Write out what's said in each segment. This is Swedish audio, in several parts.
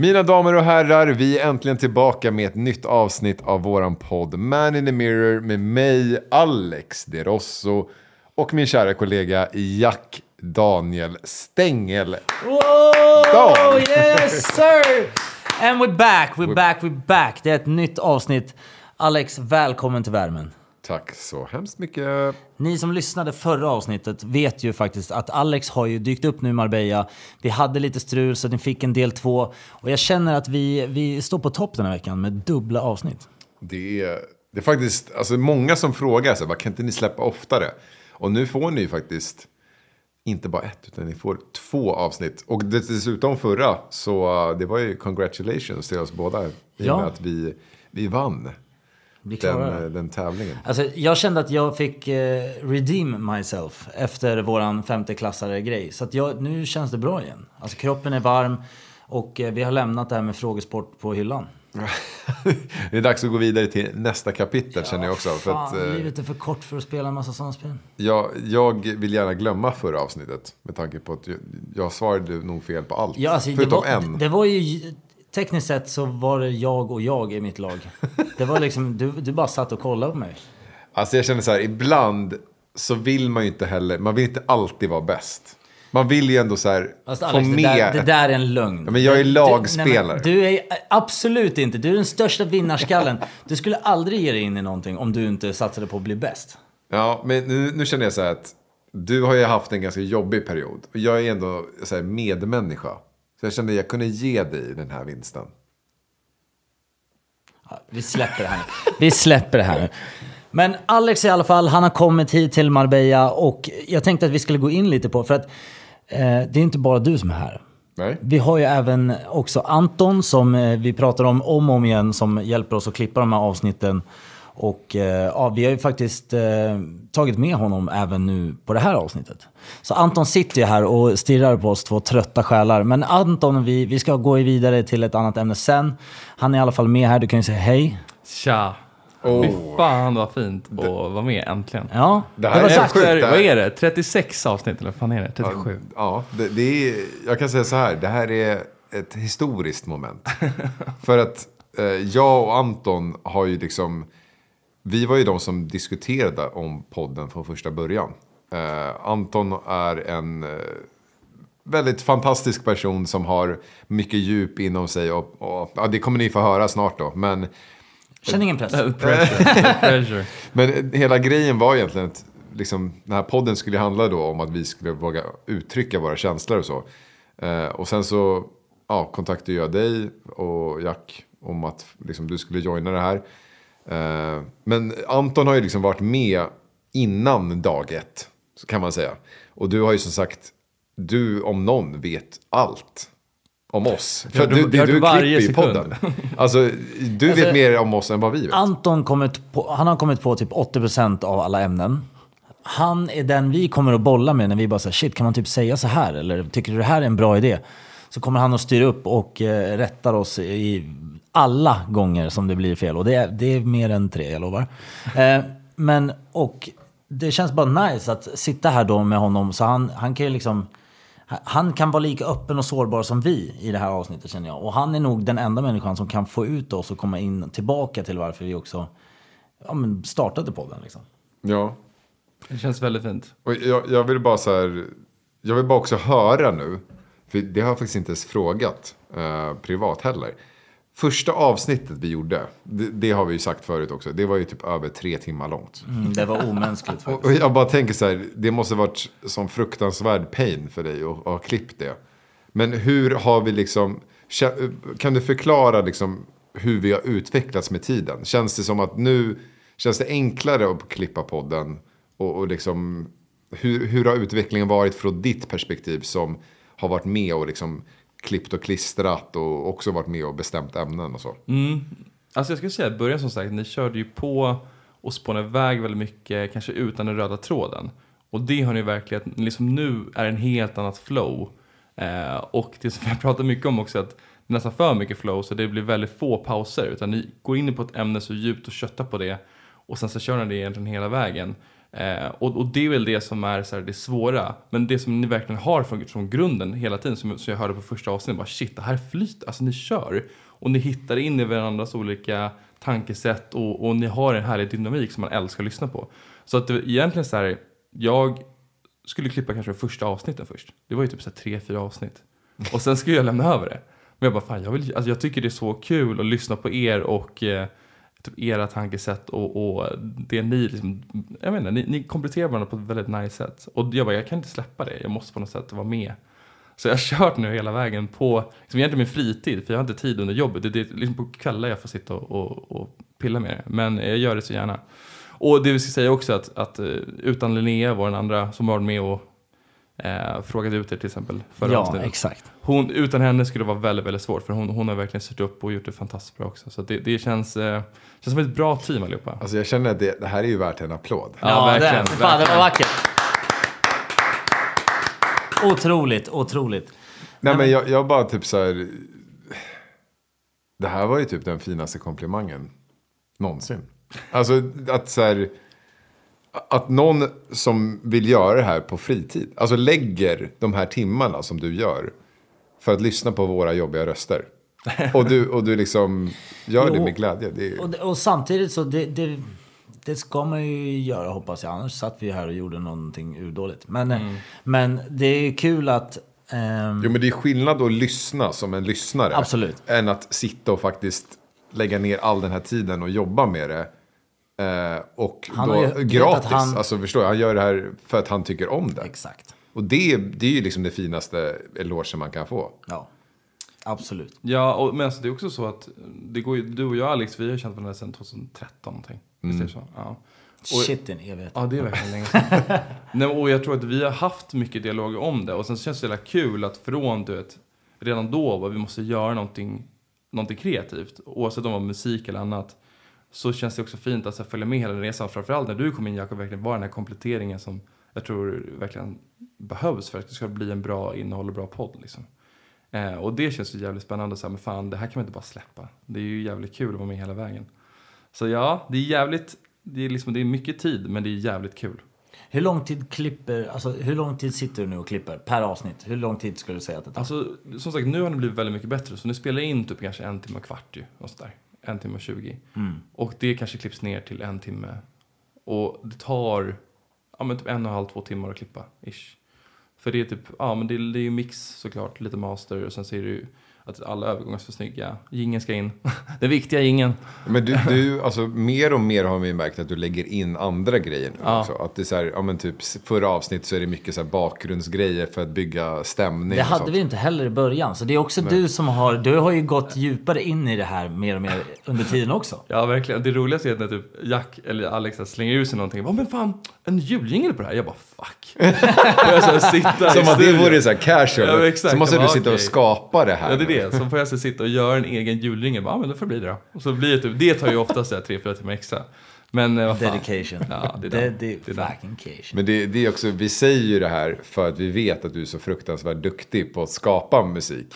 Mina damer och herrar, vi är äntligen tillbaka med ett nytt avsnitt av våran podd Man in the Mirror med mig, Alex De Rosso och min kära kollega Jack Daniel Stengel. Whoa, Dahl. yes sir! And we're back, we're back, we're back. Det är ett nytt avsnitt. Alex, välkommen till värmen. Tack så hemskt mycket. Ni som lyssnade förra avsnittet vet ju faktiskt att Alex har ju dykt upp nu i Marbella. Vi hade lite strul så ni fick en del två. Och jag känner att vi, vi står på topp den här veckan med dubbla avsnitt. Det är, det är faktiskt alltså, många som frågar så här, "Vad, kan inte ni släppa oftare? Och nu får ni ju faktiskt inte bara ett, utan ni får två avsnitt. Och dessutom förra, så det var ju congratulations till oss båda. I och Ja. med att vi, vi vann Vi den, klarar det. eh, den tävlingen. Alltså, jag kände att jag fick eh, redeem myself efter våran femteklassare grej. Så att jag, nu känns det bra igen. Alltså kroppen är varm och eh, vi har lämnat det här med frågesport på hyllan. det är dags att gå vidare till nästa kapitel känner jag också. För Fan, att, eh, livet är för kort för att spela en massa sådana spel. jag, jag vill gärna glömma förra avsnittet. Med tanke på att jag, jag svarade nog fel på allt. Ja, alltså, det, förutom var, en. det var ju... Tekniskt sett så var det jag och jag i mitt lag. Det var liksom, du, du bara satt och kollade på mig. Alltså jag känner så här, ibland så vill man ju inte heller, man vill inte alltid vara bäst. Man vill ju ändå så här Fast få Alex, det, med. där, det där är en lögn. Ja, men jag är lagspelare. Du, nej, men, du är absolut inte. Du är den största vinnarskallen. Du skulle aldrig ge dig in i någonting om du inte satsade på att bli bäst. Ja, men nu, nu känner jag så här att du har ju haft en ganska jobbig period. Och jag är ändå så här medmänniska. Så jag kände att jag kunde ge dig den här vinsten. Ja, Vi släpper det här nu. Vi släpper det här nu. Men Alex i alla fall, han har kommit hit till Marbella och jag tänkte att vi skulle gå in lite på, för att eh, det är inte bara du som är här. Nej? Vi har ju även också Anton som eh, vi pratar om om och om igen som hjälper oss att klippa de här avsnitten. Och eh, ja, vi har ju faktiskt eh, tagit med honom även nu på det här avsnittet. Så Anton sitter ju här och stirrar på oss två trötta själar. Men Anton, vi, vi ska gå vidare till ett annat ämne sen. Han är i alla fall med här, du kan ju säga hej. Tja! Oh. Fy fan vad fint att vara med äntligen. Ja, Det här var är sagt. sjukt, det Efter, här- vad är det? 36 avsnitt eller vad fan är det? 37? Ja, det, det är, jag kan säga så här. Det här är ett historiskt moment. För att eh, jag och Anton har ju liksom... Vi var ju de som diskuterade om podden från första början. Eh, Anton är en eh, väldigt fantastisk person som har mycket djup inom sig. Och, och, ja, det kommer ni få höra snart då. Men, Känn ingen press. Pressure. Pressure. men hela grejen var egentligen att liksom, den här podden skulle handla då om att vi skulle våga uttrycka våra känslor och så. Eh, och sen så ja, kontaktade jag dig och Jack om att liksom, du skulle joina det här. Eh, men Anton har ju liksom varit med innan dag ett, så kan man säga. Och du har ju som sagt, du om någon vet allt om oss. För du- du, du, varje klipper ju podden. Alltså, du vet Alltså, mer om oss än vad vi vet. Anton kommit på, han har kommit på typ 80% av alla ämnen. Han är den vi kommer att bolla med när vi bara säger shit, kan man typ säga så här? Eller tycker du det här är en bra idé? Så kommer han att styra upp och eh, rättar oss i alla gånger som det blir fel. Och det är, det är mer än tre, jag lovar. Eh, men, och det känns bara nice att sitta här då med honom. Så han, han kan ju liksom... Han kan vara lika öppen och sårbar som vi i det här avsnittet känner jag. Och han är nog den enda människan som kan få ut oss och komma in tillbaka till varför vi också ja, men startade podden. Liksom. Ja. Det känns väldigt fint. Och jag, jag vill bara så här, jag vill bara också höra nu, för det har jag faktiskt inte ens frågat eh, privat heller. Första avsnittet vi gjorde, det, det har vi ju sagt förut också, det var ju typ över tre timmar långt. Mm, det var omänskligt faktiskt. Och jag bara tänker så här, det måste varit som fruktansvärd pain för dig att, ha klippt det. Men hur har vi liksom, kan du förklara liksom hur vi har utvecklats med tiden? Känns det som att nu, känns det enklare att klippa podden? Och, och liksom, hur, hur har utvecklingen varit från ditt perspektiv som har varit med och liksom klippt och klistrat och också varit med och bestämt ämnen och så? Mm. Alltså jag skulle säga att början som sagt, ni körde ju på och spånade iväg väldigt mycket, kanske utan den röda tråden. Och det har ni verkligen, liksom nu är det en helt annat flow. Eh, och det som jag pratar mycket om också, att det är nästan för mycket flow, så det blir väldigt få pauser. Utan ni går in på ett ämne så djupt och köttar på det. Och sen så kör ni det egentligen hela vägen. Eh, och, och det är väl det som är så här, det svåra. Men det som ni verkligen har från, från grunden hela tiden, som, som jag hörde på första avsnittet, bara shit, det här flyter, alltså ni kör. Och ni hittar in i varandras olika tankesätt och, och ni har en härlig dynamik som man älskar att lyssna på. Så att det, egentligen så här, jag skulle klippa kanske första avsnitten först. Det var ju typ så här tre, fyra avsnitt. Och sen skulle jag lämna över det. Men jag bara, fan, jag, vill, alltså jag tycker det är så kul att lyssna på er och eh, typ era tankesätt och, och det ni liksom, jag vet inte, ni, ni kompletterar varandra på ett väldigt nice sätt. Och jag bara, jag kan inte släppa det, jag måste på något sätt vara med. Så jag har kört nu hela vägen på, liksom egentligen min fritid, för jag har inte tid under jobbet. Det är liksom på kvällar jag får sitta och, och, och pilla med det. Men jag gör det så gärna. Och det vi ska säga också att, att eh, utan Linnea, vår andra som var med och eh, frågade ut er till exempel förra Ja, avsnittet. exakt. Hon, utan henne skulle det vara väldigt, väldigt svårt för hon, hon har verkligen styrt upp och gjort det fantastiskt bra också. Så det, det känns, eh, känns som ett bra team allihopa. Alltså jag känner att det, det här är ju värt en applåd. Ja, verkligen, Det, fan, det var verkligen. vackert. Otroligt, otroligt. Nej men jag, jag bara typ så här. Det här var ju typ den finaste komplimangen någonsin. Alltså att så här. Att någon som vill göra det här på fritid. Alltså lägger de här timmarna som du gör. För att lyssna på våra jobbiga röster. Och du, och du liksom gör det Jo. med glädje. Det är, Och, och samtidigt så, det, det, det ska man ju göra hoppas jag. Annars satt vi här och gjorde någonting urdåligt. Men, Mm. men det är kul att... ehm, Jo men det är skillnad att lyssna som en lyssnare. Absolut. Än att sitta och faktiskt lägga ner all den här tiden och jobba med det. Eh, och Han då gratis. att han- Alltså förstår jag, han gör det här för att han tycker om det. Exakt. Och det, det är ju liksom det finaste elogen man kan få. Ja, absolut. Ja, och, men alltså, det är också så att det går ju, du och jag Alex, vi har känt varandra sedan 2013 någonting. Visst är det så? Ja. Och- Shit, en evighet. Ja, det är verkligen länge sedan. Nej, och jag tror att vi har haft mycket dialog om det. Och sen så känns det så jävla kul att från, du vet, redan då var vi måste göra någonting, någonting kreativt. Oavsett om det var musik eller annat. Så känns det också fint att så följa med hela den resan. Framförallt när du kom in Jakob, verkligen var den här kompletteringen som jag tror verkligen behövs för att det ska bli en bra innehåll och bra podd. Liksom. Eh, och det känns ju jävligt spännande. Så här, men fan, det här kan man inte bara släppa. Det är ju jävligt kul att vara med hela vägen. Så ja, det är jävligt, det är, liksom, det är mycket tid men det är jävligt kul. Hur lång tid klipper, alltså hur lång tid sitter du nu och klipper per avsnitt? Hur lång tid skulle du säga att det tar? Alltså, som sagt, nu har det blivit väldigt mycket bättre. Så nu spelar jag in typ kanske en timme och kvart ju. Och sådär. En timme och tjugo. Och det kanske klipps ner till en timme. Och det tar ja, men typ en och en halv, två timmar att klippa. Ish. För det är typ, ja men det, är- det är ju mix såklart, lite master och sen ser det ju att alla övergångar ska vara snygga. Gingen ska in. Den viktiga gingen. Men du, du, alltså mer och mer har vi märkt att du lägger in andra grejer nu Ja. också. Att det är så här, ja men typ förra avsnitt så är det mycket så här bakgrundsgrejer för att bygga stämning Det hade vi inte heller i början. Så det är också du som har, du har ju gått djupare in i det här mer och mer under tiden också. Ja, verkligen. Det roligaste är att när typ Jack eller Alex slänger ut sig någonting. Bara, men fan, en juljingel på det här? Jag bara, fuck. jag så här, sitta Som att det vore så här casual. Ja, exakt. så måste du sitta och skapa det här. Ja, det är det. Så får jag så sitta och göra en egen julringel. Bara, Ja, men det får bli det då. Och så blir det typ, det tar ju oftast så här tre, fyra timmar extra. Men eh, vad fan. Dedication. Ja, det är. Det. Dedication. Men det, det är också, vi säger ju det här för att vi vet att du är så fruktansvärt duktig på att skapa musik.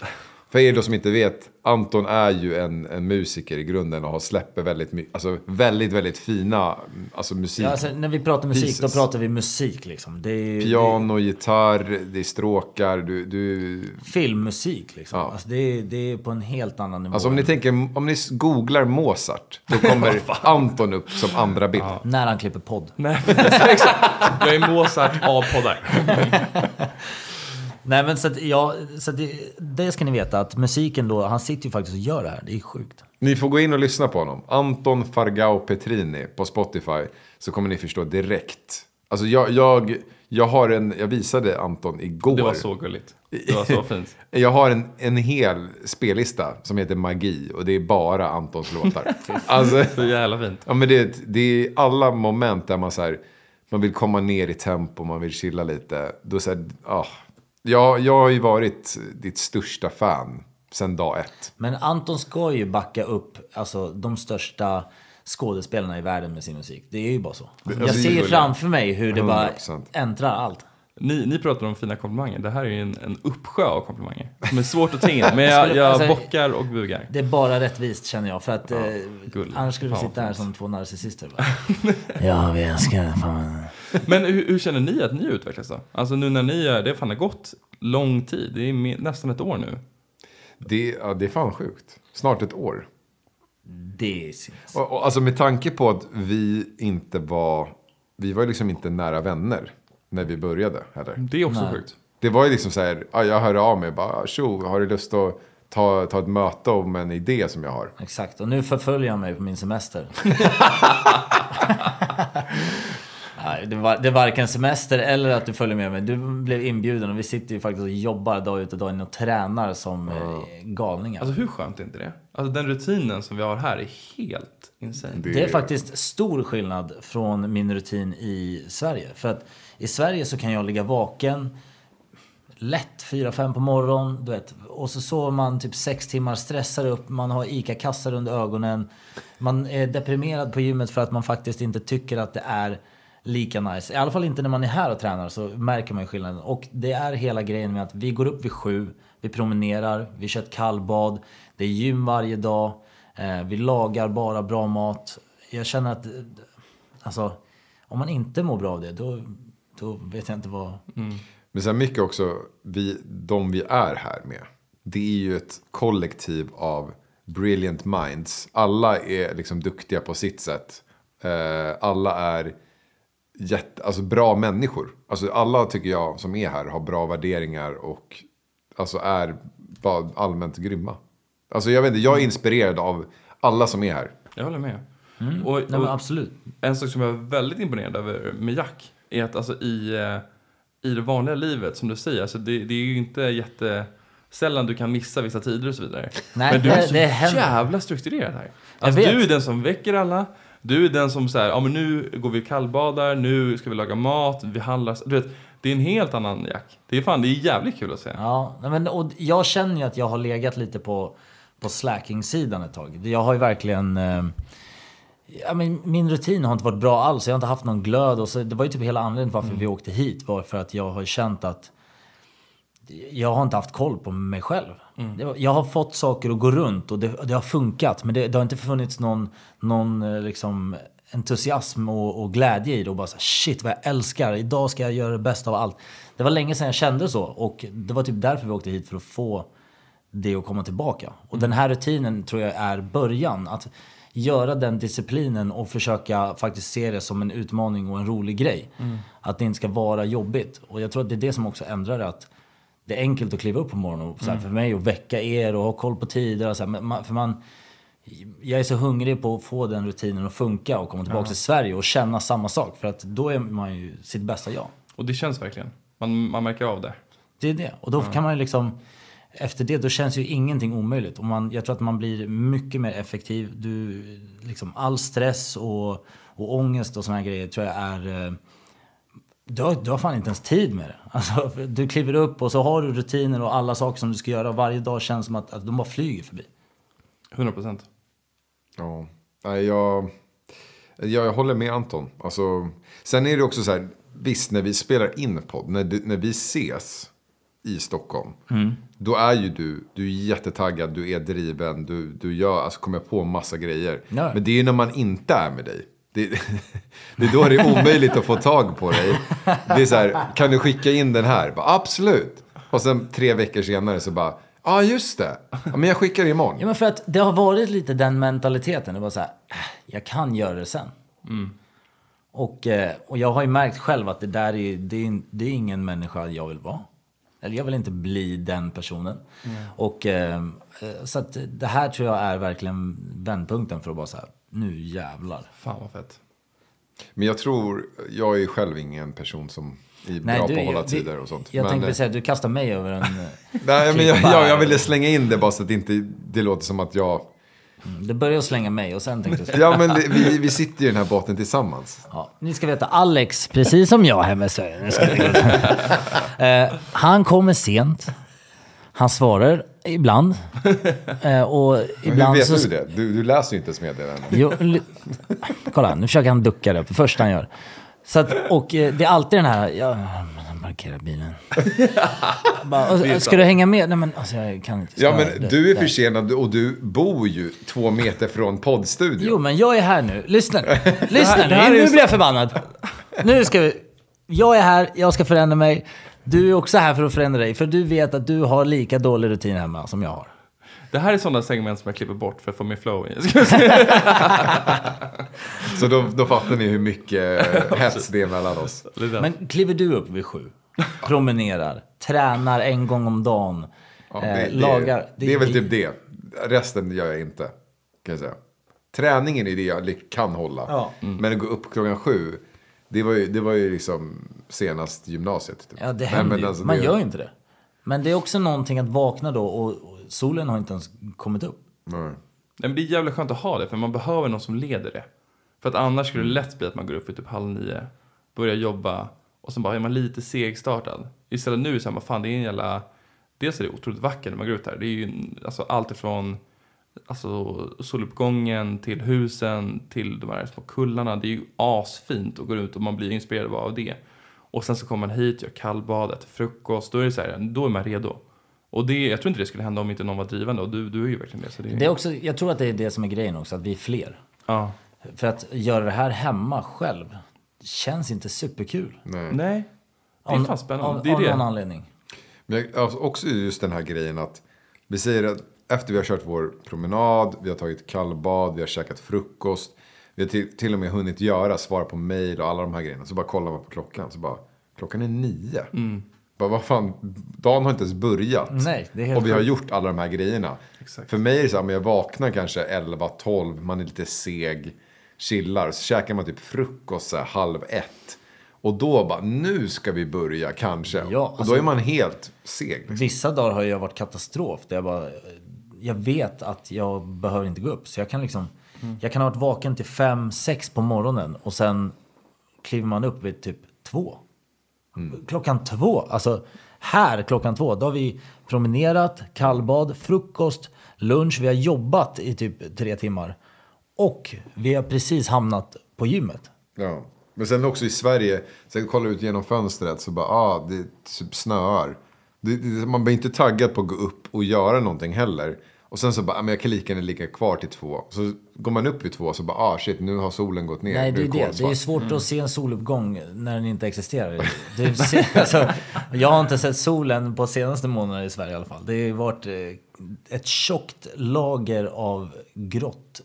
För er då som inte vet, Anton är ju en, en musiker i grunden och har släpper väldigt mycket, alltså väldigt, väldigt fina alltså musik. Ja, alltså, när vi pratar musik, Pieces. då pratar vi musik liksom. Det är, Piano, gitarr, det är stråkar, du, du... det är filmmusik liksom. Ja. Alltså, det, är, det är på en helt annan nivå. Alltså om ni tänker, om ni googlar Mozart, då kommer Anton upp som andra bild. När han klipper podd. Nej. Jag är Mozart av poddar. Nej men så att, ja, så att det, det ska ni veta att musiken då, han sitter ju faktiskt och gör det här. Det är sjukt. Ni får gå in och lyssna på honom. Anton Fargao Petrini på Spotify. Så kommer ni förstå direkt. Alltså jag, jag, jag har en, jag visade Anton igår. Det var så gulligt. Det var så fint. Jag har en, en hel spellista som heter Magi. Och det är bara Antons låtar. alltså, Så jävla fint. ja, men det, det är alla moment där man så här, man vill komma ner i tempo, man vill chilla lite. Då så här, ah. Jag, jag har ju varit ditt största fan sen dag ett. Men Anton ska ju backa upp alltså, de största skådespelarna i världen med sin musik. Det är ju bara så. jag alltså, ser ju det framför mig hur det bara 100%. äntrar allt. Ni, ni pratar om fina komplimanger. Det här är ju en, en uppsjö av komplimanger. Som är svårt att ta in. Men jag, jag alltså- bockar och bugar. Det är bara rättvist känner jag. För att eh, gull. annars skulle vi sitta här som två narcissister. va? ja, vi älskar fan. Men hur, hur känner ni att ni utvecklas då? Alltså nu när ni är, det har fan har gått lång tid. Det är nästan ett år nu. Det, ja, det är fan sjukt. Snart ett år. Det är. Och, och, alltså med tanke på att vi inte var, vi var ju liksom inte nära vänner när vi började heller. Det är också Nej. sjukt. Det var ju liksom så här, ja, jag hörde av mig bara, tjo, har du lust att ta, ta ett möte om en idé som jag har? Exakt, och nu förföljer han mig på min semester. Nej, det, var, det är varken semester eller att du följer med mig. Du blev inbjuden och vi sitter ju faktiskt och jobbar dag ut och dag in och tränar som eh, galningar. Alltså hur skönt är inte det? Alltså den rutinen som vi har här är helt insane. Det- Det är faktiskt stor skillnad från min rutin i Sverige. För att i Sverige så kan jag ligga vaken lätt 4-5 på morgonen. Du vet. Och så sover man typ 6 timmar, stressar upp, man har ICA-kassar under ögonen. Man är deprimerad på gymmet för att man faktiskt inte tycker att det är lika nice. I alla fall inte när man är här och tränar så märker man ju skillnaden. Och det är hela grejen med att vi går upp vid sju, vi promenerar, vi kör ett kallbad, det är gym varje dag, eh, vi lagar bara bra mat. Jag känner att, eh, alltså, om man inte mår bra av det, då, då vet jag inte vad... Men sen mycket också, vi, de vi är här med. Det är ju ett kollektiv av brilliant minds. Alla är liksom duktiga på sitt sätt. Eh, alla är jätte, alltså bra människor. Alltså alla tycker jag som är här har bra värderingar och alltså är bara allmänt grymma. Alltså jag vet inte, jag är inspirerad av alla som är här. Jag håller med. Och, Mm. Nej, men och absolut. en sak som jag är väldigt imponerad över med Jack är att alltså i, eh, i det vanliga livet, som du säger, alltså det, det är ju inte jätte sällan du kan missa vissa tider och så vidare. Nej, Men du det- är så det jävla strukturerad här. Alltså, du är den som väcker alla. Du är den som säger, ja men nu går vi kallbadar, nu ska vi laga mat, vi handlar. Du vet, det är en helt annan Jack. Det är fan, det är jävligt kul att se. Ja, men, och jag känner ju att jag har legat lite på, på slacking-sidan ett tag. Jag har ju verkligen... Eh, ja, men min rutin har inte varit bra alls. Jag har inte haft någon glöd. Och så, det var ju typ hela anledningen varför vi åkte hit. Var för att jag har känt att jag har inte haft koll på mig själv. Var- Jag har fått saker att gå runt och det, det har funkat. Men det, det har inte funnits någon, någon eh, liksom, entusiasm och, och glädje i det. Och bara så här, shit vad jag älskar. Idag ska jag göra det bästa av allt. Det var länge sedan jag kände så. Och det var typ därför vi åkte hit. För att få det att komma tillbaka. Och den här rutinen tror jag är början. Att göra den disciplinen och försöka faktiskt se det som en utmaning och en rolig grej. Att det inte ska vara jobbigt. Och jag tror att det är det som också ändrar det. Att det är enkelt att kliva upp på morgonen och så här, för mig att väcka er och ha koll på tider. Och så här, man, för man, jag är så hungrig på att få den rutinen att funka och komma tillbaka till Sverige och känna samma sak. För att då är man ju sitt bästa jag. Och det känns verkligen. Man, man märker av det. Det är det. Och då kan man ju liksom... Efter det, då känns ju ingenting omöjligt. Och man, jag tror att man blir mycket mer effektiv. Du, liksom, all stress och, och ångest och såna här grejer tror jag är... Du har, du har fan inte ens tid med det. Alltså, du kliver upp och så har du rutiner och alla saker som du ska göra. Varje dag känns som att, att de bara flyger förbi. 100 procent. Ja, Nej, jag, jag, jag håller med Anton. Alltså, sen är det också så här, visst när vi spelar in podd, när, när vi ses i Stockholm. Då är ju du, du är jättetaggad, du är driven, du, du gör, alltså, kommer på massa grejer. Ja. Men det är ju när man inte är med dig. Det, det är då det är omöjligt att få tag på dig. Det är så här, kan du skicka in den här? Bara, Absolut. Och sen tre veckor senare så bara, ja ah, just det. Ja, men jag skickar det imorgon. Ja, men för att det har varit lite den mentaliteten. Det var så här, "Äh, jag kan göra det sen. Och, eh, och jag har ju märkt själv att det där är, det är, det är ingen människa jag vill vara. Eller jag vill inte bli den personen. Och, eh, eh, så att det här tror jag är verkligen vändpunkten för att bara så här, nu jävlar. Fan vad fett. Men jag tror, jag är ju själv ingen person som är bra på att hålla det- tider och sånt. Jag men, tänkte eh, säga att du kastar mig över en... eh, Nej, men jag, jag, jag ville slänga in det bara så att det inte det låter som att jag... Det började slänga mig och sen tänkte jag Ja, men det, vi, vi sitter ju i den här båten tillsammans. Ja, ni ska veta, Alex, precis som jag hemma i Sverige. Eh, han kommer sent. Han svarar ibland. Eh, och Men hur ibland vet så... du det? Du, du läser ju inte ens meddelanden. Jo, kolla, nu försöker han ducka det. Det första han gör. Så att, och eh, det är alltid den här... Ja, parkera bilen. bara, ska du hänga med? Nej men alltså jag kan inte. Ja, men det- du är försenad och du bor ju två meter från poddstudion. Jo, men jag är här nu. Lyssna nu. Lyssna nu. Nu blir jag förbannad. Nu ska vi... Jag är här, jag ska förändra mig. Du är också här för att förändra dig. För du vet att du har lika dålig rutin hemma som jag har. Det här är sådana segment som jag klipper bort för att få mer flow i. Så då, då fattar ni hur mycket hets det är mellan oss. Det. Men kliver du upp vid sju, promenerar, tränar en gång om dagen, Ja, eh, det, det, lagar... det är väl typ det. Resten gör jag inte. Kan jag säga. Träningen är det jag kan hålla. Ja. Men att gå upp klockan sju. Det var ju, det var ju liksom senast gymnasiet. Typ. Ja, det händer men ju. alltså, Man det- gör ju inte det. Men det är också någonting att vakna då och, och solen har inte ens kommit upp. Nej. Nej, men det är jävligt skönt att ha det, för man behöver någon som leder det. För att annars skulle det lätt bli att man går upp vid typ halv nio, börjar jobba och sen bara är man lite segstartad. Istället nu så här, vad fan det är en jävla... Dels är det otroligt vackert när man går ut här. Det är ju alltså, allt ifrån alltså, soluppgången till husen till de här små kullarna. Det är ju asfint att gå ut och man blir inspirerad av det. Och sen så kommer man hit, gör kallbad, äter frukost. Då är det så här, då är man redo. Och det, jag tror inte det skulle hända om inte någon var drivande och du, du är ju verkligen det. Så det, Det är också, jag tror att det är det som är grejen också, att vi är fler. ja. För att göra det här hemma själv känns inte superkul. Nej. Nej, det är fan spännande. Av, det är av någon anledning. Men jag, alltså också just den här grejen att vi säger att efter vi har kört vår promenad, vi har tagit kallbad, vi har käkat frukost. Vi har till, till och med hunnit göra, svara på mail och alla de här grejerna. Så bara kollar man på klockan, så bara, klockan är nio. Bara, vad fan, dagen har inte ens börjat. Nej, det är helt och vi har gjort alla de här grejerna. Exakt. För mig är det så här, men jag vaknar kanske 11, 12, man är lite seg, chillar. Så käkar man typ frukost så här, halv ett. Och då bara, nu ska vi börja kanske. Ja, och alltså- då är man helt seg. Liksom. Vissa dagar har jag varit katastrof. Där jag, bara, jag vet att jag behöver inte gå upp. Så jag kan liksom... Jag kan ha varit vaken till fem, sex på morgonen och sen kliver man upp vid typ två. Klockan två. Alltså här klockan två. Då har vi promenerat, kallbad, frukost, lunch. Vi har jobbat i typ tre timmar. Och vi har precis hamnat på gymmet. Ja. Men sen också i Sverige, Sen kollar ut genom fönstret så bara, ah, det typ snöar. Det, det, man blir inte taggad på att gå upp och göra någonting heller. Och sen så bara, ah, men jag kan lika gärna ligga kvar till två. Så går man upp vid två så bara, ah shit, nu har solen gått ner. Nej, det är det. Det är svårt att se en soluppgång när den inte existerar. Det ser, alltså, jag har inte sett solen på senaste månaderna i Sverige i alla fall. Det har varit eh, ett tjockt lager av grått.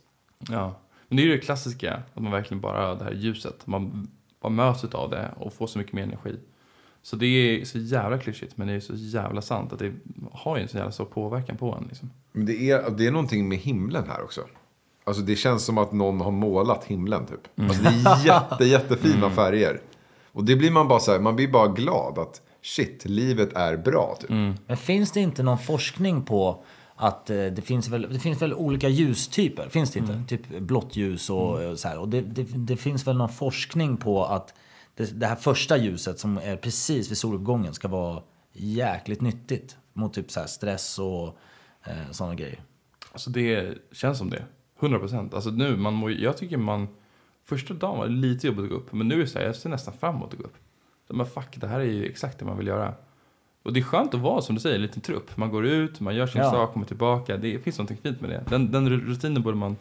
Ja. Men det är ju det klassiska, att man verkligen bara, det här ljuset, man bara möts av det och får så mycket mer energi. Så det är så jävla klyschigt, men det är så jävla sant att det har ju en så jävla stor påverkan på en. Liksom. Men det är, det är någonting med himlen här också. Alltså det känns som att någon har målat himlen typ. Alltså det är jätte, jättefina färger. Och det blir man bara så här, man blir bara glad att shit, livet är bra typ. Men finns det inte någon forskning på att eh, det finns väl, det finns väl olika ljustyper? Finns det inte? Typ blått ljus och eh, så här. Och det, det, det finns väl någon forskning på att det, det här första ljuset som är precis vid soluppgången ska vara jäkligt nyttigt mot typ så stress och eh, sådana grejer. Alltså det känns som det. 100 procent. Alltså nu, man må, jag tycker man... Första dagen var det lite jobbigt att gå upp. Men nu är det så här, jag ser nästan fram emot att gå upp. Men fuck, det här är ju exakt det man vill göra. Och det är skönt att vara, som du säger, en liten trupp. Man går ut, man gör sin Ja. sak, kommer tillbaka. Det finns något fint med det. Den, den rutinen borde man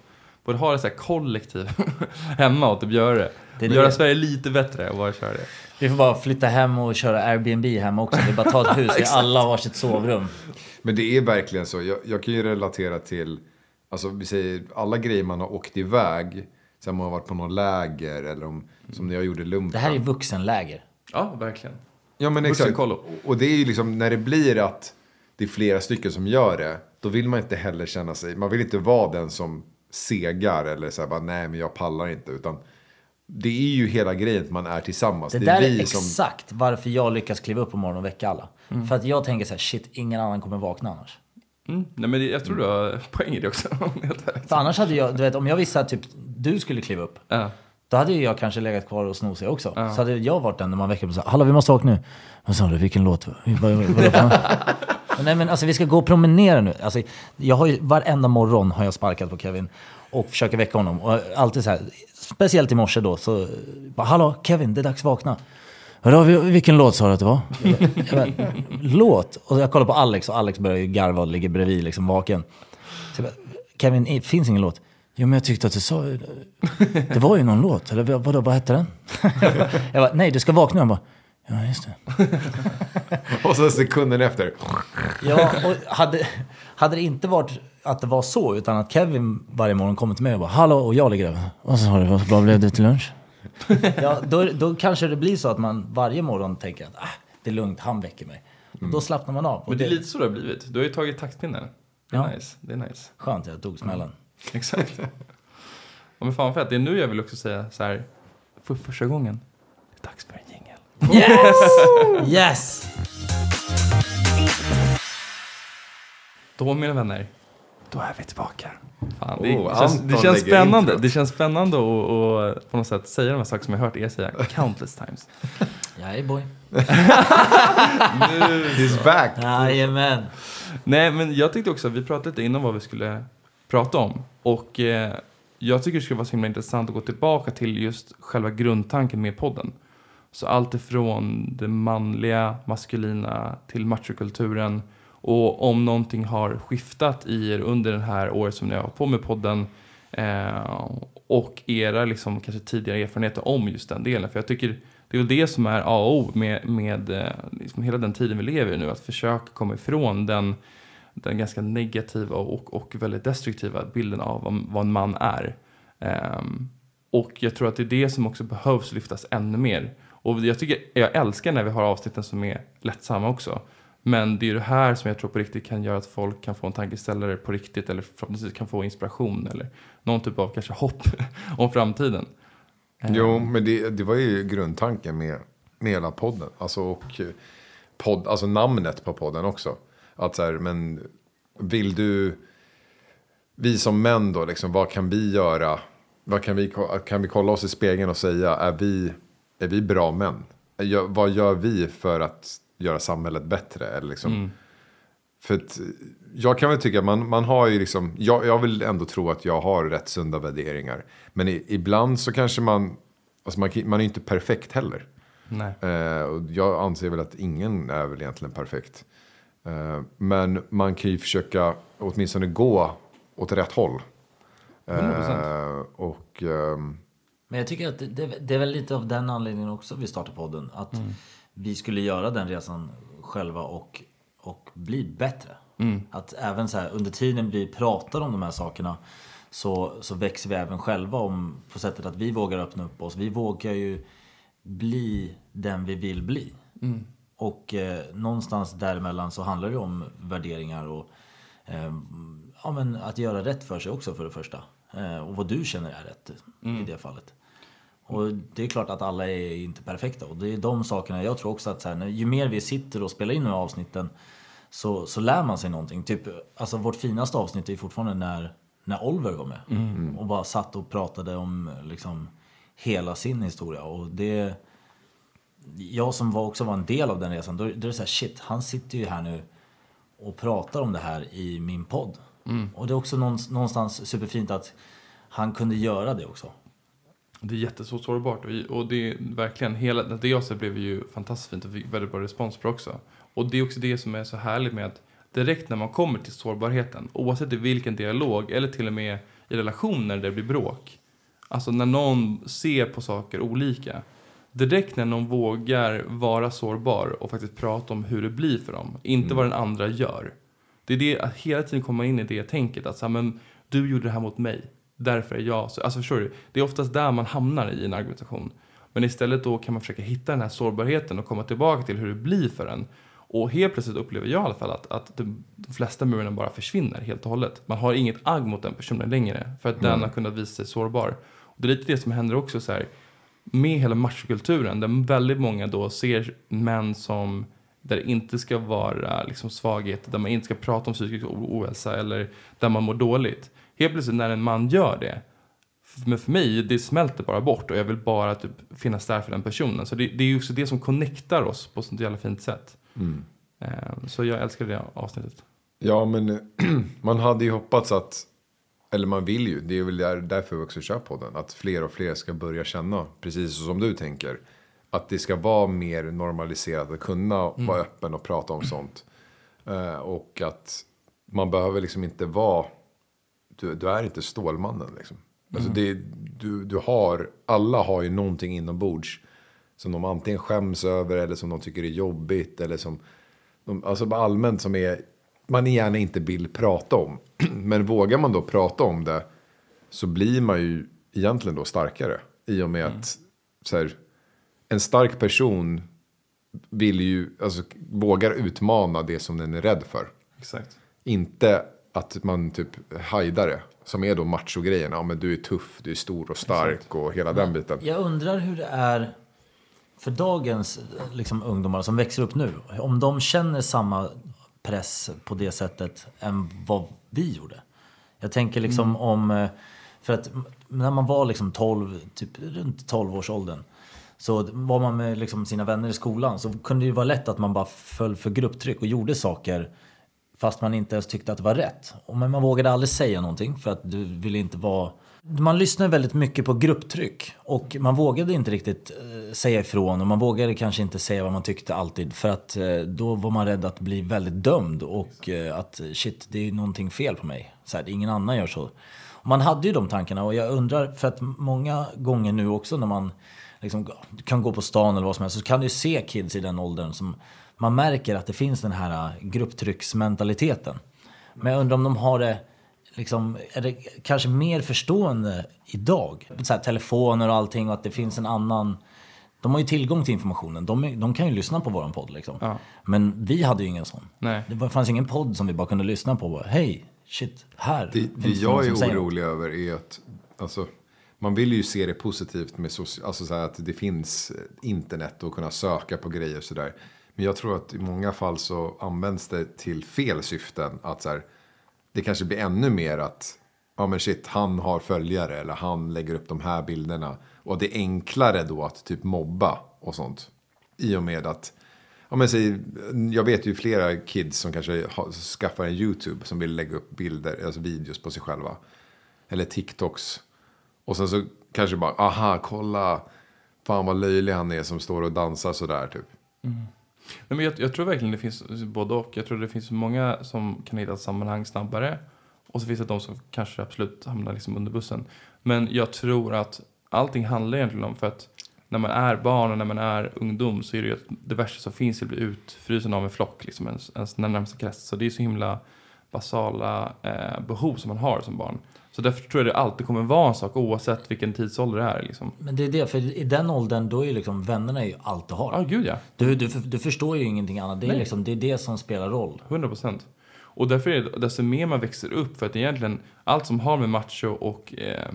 borde ha det så här kollektiv hemma och typ göra det. Det göra det. Sverige lite bättre och bara köra det. Vi får bara flytta hem och köra Airbnb hemma också. Det är bara ta ett hus, vi alla har varsitt sovrum. Men det är verkligen så. Jag, jag kan ju relatera till, alltså vi säger alla grejer man har åkt iväg. Sen man har varit på någon läger eller om, som när jag gjorde lumpen. Det här är vuxenläger. Ja, verkligen. Ja men exakt. Vuxenkollo. Och det är ju liksom när det blir att det är flera stycken som gör det. Då vill man inte heller känna sig, man vill inte vara den som segar eller så här bara nej men jag pallar inte. Utan det är ju hela grejen att man är tillsammans. Det, är där är som, exakt varför jag lyckas kliva upp på morgonen och väcka alla. Mm. För att jag tänker så här, shit, ingen annan kommer vakna annars. Mm. Nej, men det, jag tror du har poäng i det också. För annars hade jag, du vet, om jag visste att typ du skulle kliva upp. ja. Då hade ju jag kanske legat kvar och snosig också. Så hade jag varit den när man väcker upp och sa, hallå vi måste vakna nu. Vad sa du, vilken låt? Vad- vad- vad- Nej men alltså vi ska gå och promenera nu. Alltså, jag har ju, varenda morgon har jag sparkat på Kevin och försöker väcka honom. Och alltid så här, speciellt i morse då, så bara, hallå Kevin, det är dags att vakna. Vi- vilken låt sa du att det var? Bara, låt? Och jag kollar på Alex och Alex börjar ju garva och ligger bredvid liksom vaken. Så bara, Kevin, finns ingen låt. Jo men jag tyckte att du sa, det var ju någon låt. Eller vad- vadå, vad hette den? Jag bara, nej du ska vakna. Han bara, ja just det. Och så sekunden efter. Ja, och hade, hade det inte varit att det var så, utan att Kevin varje morgon kommer till mig och bara Hallå, och jag ligger där. Vad sa du, vad blev det till lunch? ja, då, då kanske det blir så att man varje morgon tänker att ah, det är lugnt, han väcker mig. Och då slappnar man av. Och Men det är lite så det har blivit. Du har ju tagit taktpinnen. Det är Ja. nice. Det är nice. Skönt, jag tog smällen. Exakt. ja, men fan fett. Det är nu jag vill också säga så här. För första gången. Det är dags för en. Yes! yes! Då mina vänner. Då är vi tillbaka. Fan, det, Oh, känns, det känns spännande. Det känns spännande att att på något sätt säga de här sakerna som jag hört er säga countless times. Jag är boy. He's back. Jajamän. Nej, men jag tyckte också vi pratade lite innan vad vi skulle prata om. Och eh, jag tycker det skulle vara så himla intressant att gå tillbaka till just själva grundtanken med podden. Så allt ifrån det manliga, maskulina till machokulturen. Och om någonting har skiftat i er under det här året som ni har hållit på med podden. Eh, och era liksom, kanske tidigare erfarenheter om just den delen. För jag tycker det är väl det som är A och O med, med eh, liksom hela den tiden vi lever i nu. Att försöka komma ifrån den, den ganska negativa och, och väldigt destruktiva bilden av vad, vad en man är. Eh, och jag tror att det är det som också behövs lyftas ännu mer. Och jag, tycker, jag älskar när vi har avsnitten som är lättsamma också. Men det är det här som jag tror på riktigt kan göra att folk kan få en tankeställare på riktigt eller förhoppningsvis kan få inspiration eller någon typ av kanske hopp om framtiden. Ehm, Jo, men det, det var ju grundtanken med, med hela podden. Alltså, och eh, podd, alltså namnet på podden också. Att så här, men vill du... Vi som män då, liksom, vad kan vi göra? Vad kan, vi, kan vi kolla oss i spegeln och säga, är vi, är vi bra män? Vad gör vi för att göra samhället bättre? Eller liksom, För att jag kan väl tycka, man, man har ju liksom, jag, jag vill ändå tro att jag har rätt sunda värderingar. Men i, ibland så kanske man, alltså man, man är inte perfekt heller. Nej. Eh, och jag anser väl att ingen är väl egentligen perfekt. Eh, men man kan ju försöka åtminstone gå åt rätt håll. 100%. Eh, och ehm, Men jag tycker att det, det, det är väl lite av den anledningen också vi startar podden. Att vi skulle göra den resan själva och, och bli bättre. Att även så här, under tiden vi pratar om de här sakerna så, så växer vi även själva om, på sättet att vi vågar öppna upp oss. Vi vågar ju bli den vi vill bli. Och eh, någonstans däremellan så handlar det om värderingar och eh, ja, men att göra rätt för sig också för det första. Eh, och vad du känner är rätt i det fallet. Och det är klart att alla är inte perfekta och det är de sakerna jag tror också att så här, ju mer vi sitter och spelar in de här avsnitten så, så lär man sig någonting. Typ, alltså vårt finaste avsnitt är fortfarande när, när Oliver var med och bara satt och pratade om liksom hela sin historia. Och det, jag som var också var en del av den resan, då, då är det så här, shit, han sitter ju här nu och pratar om det här i min podd. Och det är också någonstans, någonstans superfint att han kunde göra det också. Det är jätteså sårbart och, och det är verkligen hela det jag sett blev ju fantastiskt fint och fick väldigt bra respons på också. Och det är också det som är så härligt med att direkt när man kommer till sårbarheten, oavsett i vilken dialog eller till och med i relationer där det blir bråk. Alltså när någon ser på saker olika. Direkt när någon vågar vara sårbar och faktiskt prata om hur det blir för dem, inte vad den andra gör. Det är det att hela tiden komma in i det tänket att så här, men, du gjorde det här mot mig, därför är jag så. Alltså förstår du? Det är oftast där man hamnar i en argumentation. Men istället då kan man försöka hitta den här sårbarheten och komma tillbaka till hur det blir för en. Och helt plötsligt upplever jag i alla fall att, att de, de flesta murarna bara försvinner helt och hållet. Man har inget agg mot den personen längre för att den har kunnat visa sig sårbar. Och det är lite det som händer också så här med hela machokulturen där väldigt många då ser män som där det inte ska vara liksom svaghet, där man inte ska prata om psykisk ohälsa eller där man mår dåligt. Helt plötsligt när en man gör det, men för mig, det smälter bara bort och jag vill bara typ finnas där för den personen. Så det, det är ju också det som connectar oss på ett sånt jävla fint sätt. Eh, Så jag älskar det avsnittet. Ja, men man hade ju hoppats att, eller man vill ju, det är väl där, därför vi också kör podden, att fler och fler ska börja känna, precis som du tänker, Att det ska vara mer normaliserat att kunna vara öppen och prata om sånt. Eh, och att man behöver liksom inte vara, du, du är inte Stålmannen liksom. Alltså det, du, du har, alla har ju någonting inombords. Som de antingen skäms över eller som de tycker är jobbigt. Eller som, de, alltså allmänt som är, man gärna inte vill prata om. Men vågar man då prata om det så blir man ju egentligen då starkare. I och med att så här, en stark person vill ju, alltså vågar utmana det som den är rädd för. Exakt. Inte att man typ hajdar det. Som är då machogrejen. Ja men du är tuff, du är stor och stark och hela den biten. Jag undrar hur det är för dagens liksom, ungdomar som växer upp nu. Om de känner samma press på det sättet än vad vi gjorde. Jag tänker liksom om... eh, För att när man var liksom 12, typ runt 12-årsåldern. Så var man med liksom sina vänner i skolan så kunde det ju vara lätt att man bara föll för grupptryck och gjorde saker fast man inte ens tyckte att det var rätt. Men man vågade aldrig säga någonting för att du ville inte vara... Man lyssnade väldigt mycket på grupptryck och man vågade inte riktigt eh, säga ifrån och man vågade kanske inte säga vad man tyckte alltid för att eh, då var man rädd att bli väldigt dömd och eh, att shit, det är någonting fel på mig. Så här, ingen annan gör så. Och man hade ju de tankarna och jag undrar, för att många gånger nu också när man liksom kan gå på stan eller vad som helst så kan du se kids i den åldern som man märker att det finns den här eh, grupptrycksmentaliteten. Men jag undrar om de har det, liksom, är det kanske mer förstående idag? Så här, telefoner och allting och att det finns en annan... De har ju tillgång till informationen. De, de kan ju lyssna på våran podd liksom. Ja. Men vi hade ju ingen sån. Nej. Det fanns ingen podd som vi bara kunde lyssna på. Bara, Hej, shit, här Det, det jag är säger något." orolig över är att alltså, man vill ju se det positivt med soci- alltså så här att det finns eh, internet och kunna söka på grejer och sådär. Men jag tror att i många fall så används det till fel syften. Att så här, det kanske blir ännu mer att ja men shit, han har följare eller han lägger upp de här bilderna. Och det är enklare då att typ mobba och sånt. I och med att Ja, men säg, jag vet ju flera kids som kanske har, skaffar en YouTube som vill lägga upp bilder, alltså videos på sig själva. Eller TikToks. Och sen så kanske bara, aha, kolla. Fan vad löjlig han är som står och dansar sådär typ. Mm. Nej, men jag, jag tror verkligen det finns både och. Jag tror det finns många som kan hitta ett sammanhang snabbare. Och så finns det de som kanske absolut hamnar liksom under bussen. Men jag tror att allting handlar egentligen om för att när man är barn och när man är ungdom så är det ju att det värsta som finns är att bli utfrusen av en flock, liksom ens, ens närmsta krets. Så det är så himla basala eh, behov som man har som barn. Så därför tror jag det alltid kommer vara en sak oavsett vilken tidsålder det är. Liksom. Men det är det, för i den åldern då är ju liksom vännerna är ju allt du har. Ja, gud ja. Du, du, du förstår ju ingenting annat. Det är, Nej. liksom, det är det som spelar roll. 100 procent. Och därför är det, desto mer man växer upp, för att egentligen allt som har med macho och eh,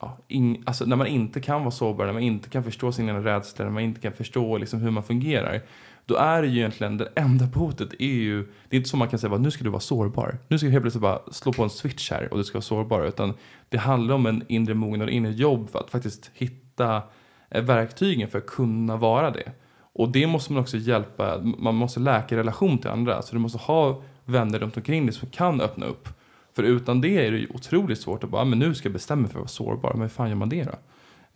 ja, ing, alltså när man inte kan vara sårbar, när man inte kan förstå sina rädslor, när man inte kan förstå liksom hur man fungerar. Då är det ju egentligen, det enda hotet är ju, det är inte så man kan säga att nu ska du vara sårbar. Nu ska du helt plötsligt bara slå på en switch här och du ska vara sårbar. Utan det handlar om en inre mognad och inre jobb för att faktiskt hitta eh, verktygen för att kunna vara det. Och det måste man också hjälpa, man måste läka relation till andra. Så du måste ha vänner runt omkring dig som kan öppna upp. För utan det är det ju otroligt svårt att bara, ah, men nu ska jag bestämma mig för att vara sårbar. Men hur fan gör man det då?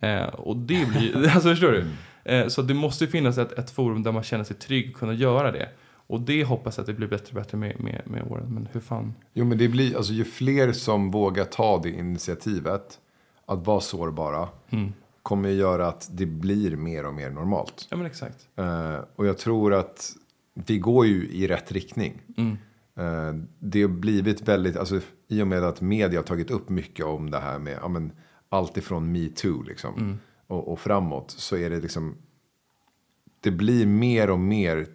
Eh, och det blir, alltså förstår du? Mm. Eh, så det måste ju finnas ett, ett forum där man känner sig trygg och kunna göra det. Och det hoppas jag att det blir bättre och bättre med, med, med åren. Men hur fan? Jo men det blir, alltså ju fler som vågar ta det initiativet. Att vara sårbara. Kommer ju göra att det blir mer och mer normalt. Ja men exakt. Eh, och jag tror att vi går ju i rätt riktning. Eh, det har blivit väldigt, alltså i och med att media har tagit upp mycket om det här med ja, men, allt ifrån metoo liksom. Och, och framåt så är det liksom, det blir mer och mer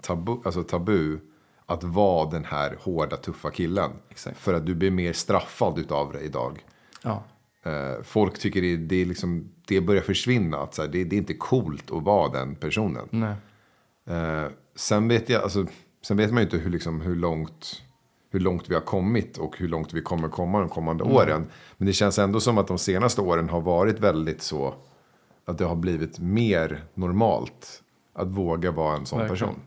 tabu, alltså tabu att vara den här hårda tuffa killen. Exakt. För att du blir mer straffad utav det idag. Ja. Eh, folk tycker det, det, liksom, det börjar försvinna. Att så här, det, det är inte coolt att vara den personen. Nej. Eh, sen, vet jag, alltså, sen vet man ju inte hur, liksom, hur, långt, hur långt vi har kommit och hur långt vi kommer komma de kommande åren. Men det känns ändå som att de senaste åren har varit väldigt så att det har blivit mer normalt att våga vara en sån Verkligen. person.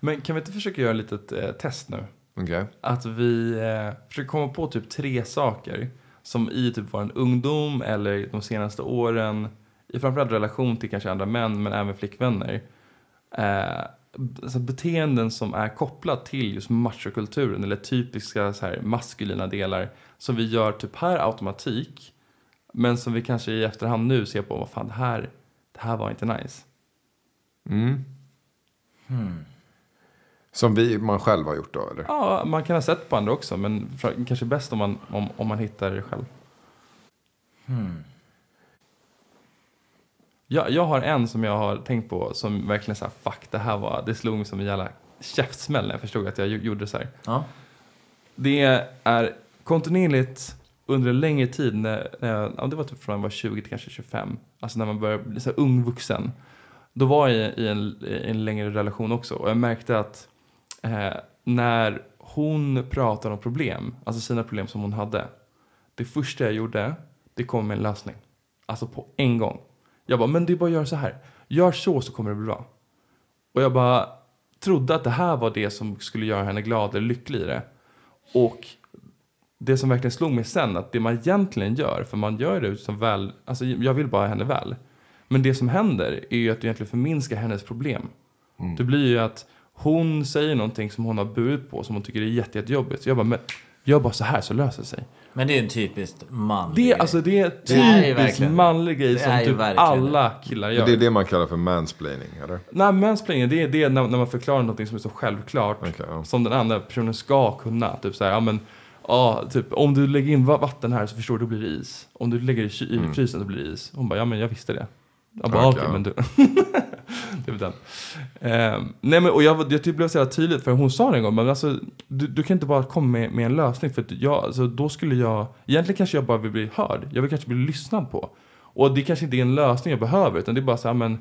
Men kan vi inte försöka göra ett litet eh, test nu? Okej? Att vi eh, försöker komma på typ tre saker som i typ vår ungdom eller de senaste åren i framförallt relation till kanske andra män men även flickvänner. Eh, alltså beteenden som är kopplat till just machokulturen eller typiska så här, maskulina delar som vi gör typ per automatik men som vi kanske i efterhand nu ser på vad fan det här, det här var inte nice. Mm. Som vi, man själv har gjort då eller? Ja, man kan ha sett på andra också men kanske bäst om man, om, om man hittar det själv. Jag, jag har en som jag har tänkt på som verkligen så här, fuck det här var, det slog mig som en jävla käftsmäll när jag förstod att jag gjo- gjorde så här. Ja. Det är kontinuerligt under en längre tid, när, när jag, ja, det var typ från jag var 20 till kanske 25, alltså när man börjar bli så här ung vuxen. Då var jag i en, i en längre relation också och jag märkte att eh, när hon pratade om problem, alltså sina problem som hon hade, det första jag gjorde, det kom med en lösning. Alltså på en gång. Jag bara, men det är bara att göra så här. Gör så så kommer det bli bra. Och jag bara trodde att det här var det som skulle göra henne glad eller lycklig i det. Och det som verkligen slog mig sen, att det man egentligen gör, för man gör det som väl, alltså jag vill bara henne väl. Men det som händer är ju att du egentligen förminskar hennes problem. Det blir ju att hon säger någonting som hon har burit på, som hon tycker är jätte, jättejobbigt. Så jag bara, men gör bara så här så löser det sig. Men det är en typiskt manlig Det, grej. är- alltså, det är är ju typiskt verkligen- manlig grej som är typ alla killar gör. Det är det man kallar för mansplaining, eller? Nej, mansplaining, det är det när, när man förklarar något som är så självklart. Okej, ja. Som den andra personen ska kunna. Typ så här, ja men, ja, typ om du lägger in va- vatten här så förstår du, blir det is. Om du lägger i, ky- i frysen då blir det is. Hon bara, ja men jag visste det. Jag bara, Mm. Okej, ja. men du. det är väl den. Ehm, nej men och jag, jag det blev så jävla tydligt för hon sa det en gång, men alltså du, du kan inte bara komma med, med en lösning för jag, alltså, då skulle jag, egentligen kanske jag bara vill bli hörd. Jag vill kanske bli lyssnad på. Och det kanske inte är en lösning jag behöver utan det är bara så här, men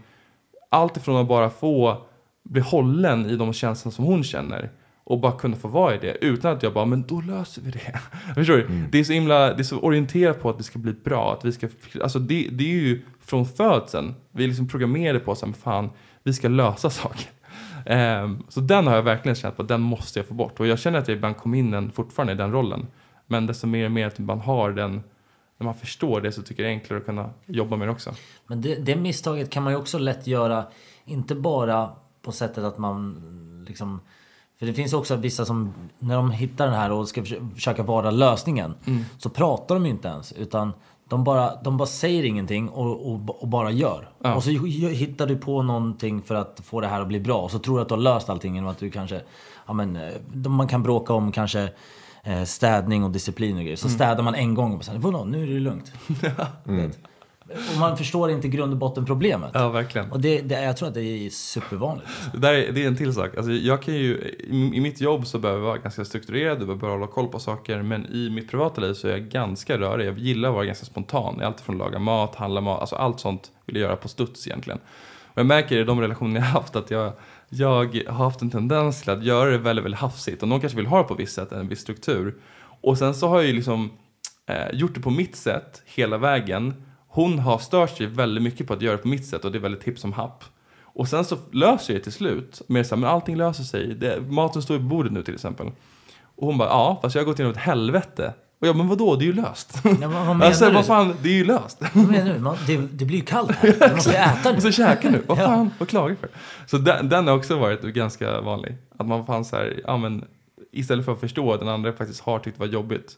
allt ifrån att bara få bli hållen i de känslor som hon känner och bara kunna få vara i det utan att jag bara, men då löser vi det. Förstår du? Det är så himla, det är så orienterat på att det ska bli bra, att vi ska, alltså det, det är ju från födseln, vi är liksom programmerade på att fan, vi ska lösa saker. Ehm, så den har jag verkligen känt på, den måste jag få bort. Och jag känner att jag ibland kom in den, fortfarande i den rollen. Men desto mer och mer att man har den, när man förstår det så tycker jag det är enklare att kunna jobba med det också. Men det, det misstaget kan man ju också lätt göra, inte bara på sättet att man liksom... För det finns också vissa som, när de hittar den här och ska försö- försöka vara lösningen, så pratar de ju inte ens. Utan de bara, de bara säger ingenting och, och, och bara gör. Ja. Och så hittar du på någonting för att få det här att bli bra. Och så tror du att du har löst allting genom att du kanske, ja men, eh, man kan bråka om kanske eh, städning och disciplin och grejer. Så städar man en gång och sen, vadå, nu är det lugnt. Vet. Och man förstår inte grund och botten problemet. Ja, verkligen. Och det, det, jag tror att det är supervanligt. Det, där är, det är en till sak. Alltså jag kan ju, i, I mitt jobb så behöver jag vara ganska strukturerad, jag behöver hålla koll på saker. Men i mitt privata liv så är jag ganska rörig. Jag gillar att vara ganska spontan. Allt från att laga mat, handla mat, alltså allt sånt vill jag göra på studs egentligen. Och jag märker i de relationer jag har haft att jag, jag har haft en tendens till att göra det väldigt, väldigt hafsigt. Och någon kanske vill ha det på visst sätt, en viss struktur. Och sen så har jag ju liksom eh, gjort det på mitt sätt hela vägen. Hon har stört sig väldigt mycket på att göra det på mitt sätt och det är väldigt hipp som happ. Och sen så löser det till slut. Med så här, men allting löser sig. Det, maten står på bordet nu till exempel. Och hon bara, ja, fast jag har gått igenom ett helvete. Och jag, men vadå, det är ju löst. Ja, men vad menar alltså, du? vad fan, det är ju löst. Vad menar du? Man, det, det blir ju kallt här. Du måste äta Och så nu. käka nu. Vad fan, vad klagar för? Så den, den har också varit ganska vanlig. Att man fan så här, ja men istället för att förstå att den andra faktiskt har tyckt det var jobbigt.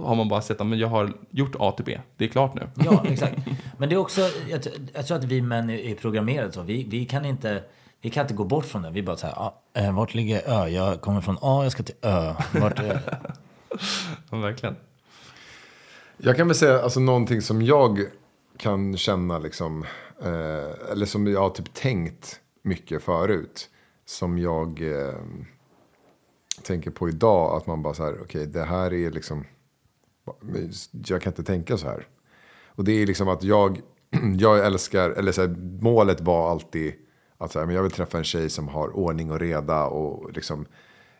Har man bara sett att men jag har gjort A till B. Det är klart nu. Ja, exakt. Men det är också, jag, jag tror att vi män är, programmerade så. Vi, vi, kan inte, vi kan inte gå bort från det. Vi bara så här, ah, eh, vart ligger Ö? Jag kommer från A, jag ska till Ö. Vart är... Ja, verkligen. Jag kan väl säga alltså någonting som jag kan känna liksom. Eh, eller som jag har typ tänkt mycket förut. Som jag eh, tänker på idag. Att man bara så här, okej det här är liksom. Jag kan inte tänka så här. Och det är liksom att jag, jag älskar, eller så här, målet var alltid att så här, men jag vill träffa en tjej som har ordning och reda och liksom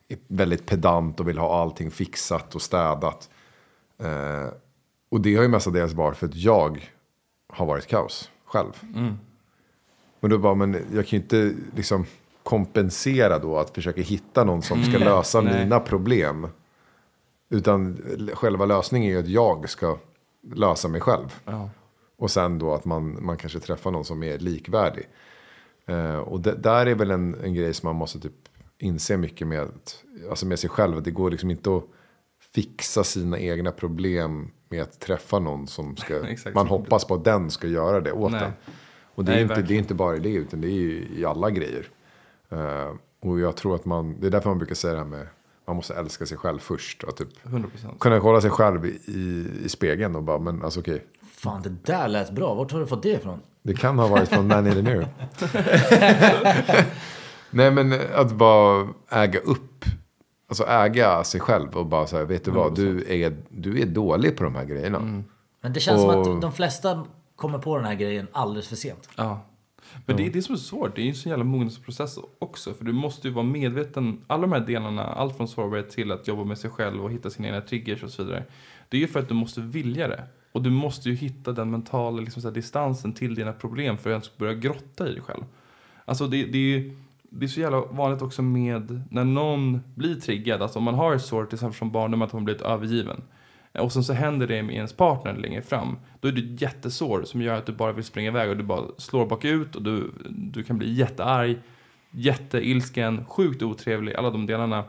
är väldigt pedant och vill ha allting fixat och städat. Eh, och det har ju mestadels varit för att jag har varit kaos själv. Men då bara, men jag kan ju inte liksom kompensera då att försöka hitta någon som ska lösa nej. mina problem. Utan själva lösningen är ju att jag ska lösa mig själv. Ja. Och sen då att man, man kanske träffar någon som är likvärdig. Eh, och det, där är väl en, en grej som man måste typ inse mycket med, alltså med sig själv. Det går liksom inte att fixa sina egna problem med att träffa någon som ska, man hoppas på att den ska göra det åt Nej. en. Och det är, Nej, inte, det är inte bara i det, utan det är ju i alla grejer. Eh, och jag tror att man, det är därför man brukar säga det här med, man måste älska sig själv först. Och typ 100 procent. kunna kolla sig själv i, i, i spegeln och bara, men alltså okej. Fan, det där lät bra. Vart har du fått det ifrån? Det kan ha varit från Man in the Mirror. Nej men att bara äga upp. Alltså äga sig själv och bara säga, vet du vad, du är, du är dålig på de här grejerna. Men det känns som Och- att de flesta kommer på den här grejen alldeles för sent. Ja. Men det är det som är svårt. Det är ju en sån jävla mognadsprocess också. För du måste ju vara medveten. Alla de här delarna, allt från sårbarhet till att jobba med sig själv och hitta sina egna triggers och så vidare. Det är ju för att du måste vilja det. Och du måste ju hitta den mentala liksom, så här, distansen till dina problem för att ens börja grotta i dig själv. Alltså det, det är ju det är så jävla vanligt också med när någon blir triggad. Alltså om man har ett sår till exempel från barndom att man blivit övergiven. Och sen så händer det med ens partner längre fram. Då är det ett jättesår som gör att du bara vill springa iväg och du bara slår bakut och du, du kan bli jättearg, jätteilsken, sjukt otrevlig, alla de delarna.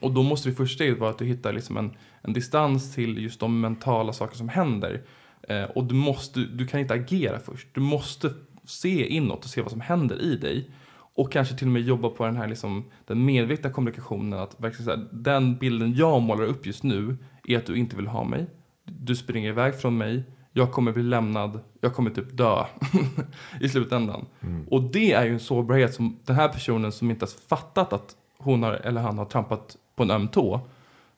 Och då måste det första steget vara att du hittar liksom en, en distans till just de mentala saker som händer. Eh, och du, måste, du kan inte agera först. Du måste se inåt och se vad som händer i dig. Och kanske till och med jobba på den här liksom, den medvetna kommunikationen. Att verkligen så här, den bilden jag målar upp just nu är att du inte vill ha mig. Du springer iväg från mig. Jag kommer bli lämnad. Jag kommer typ dö i slutändan. Och det är ju en sårbarhet som den här personen som inte ens fattat att hon har, eller han har trampat på en öm tå.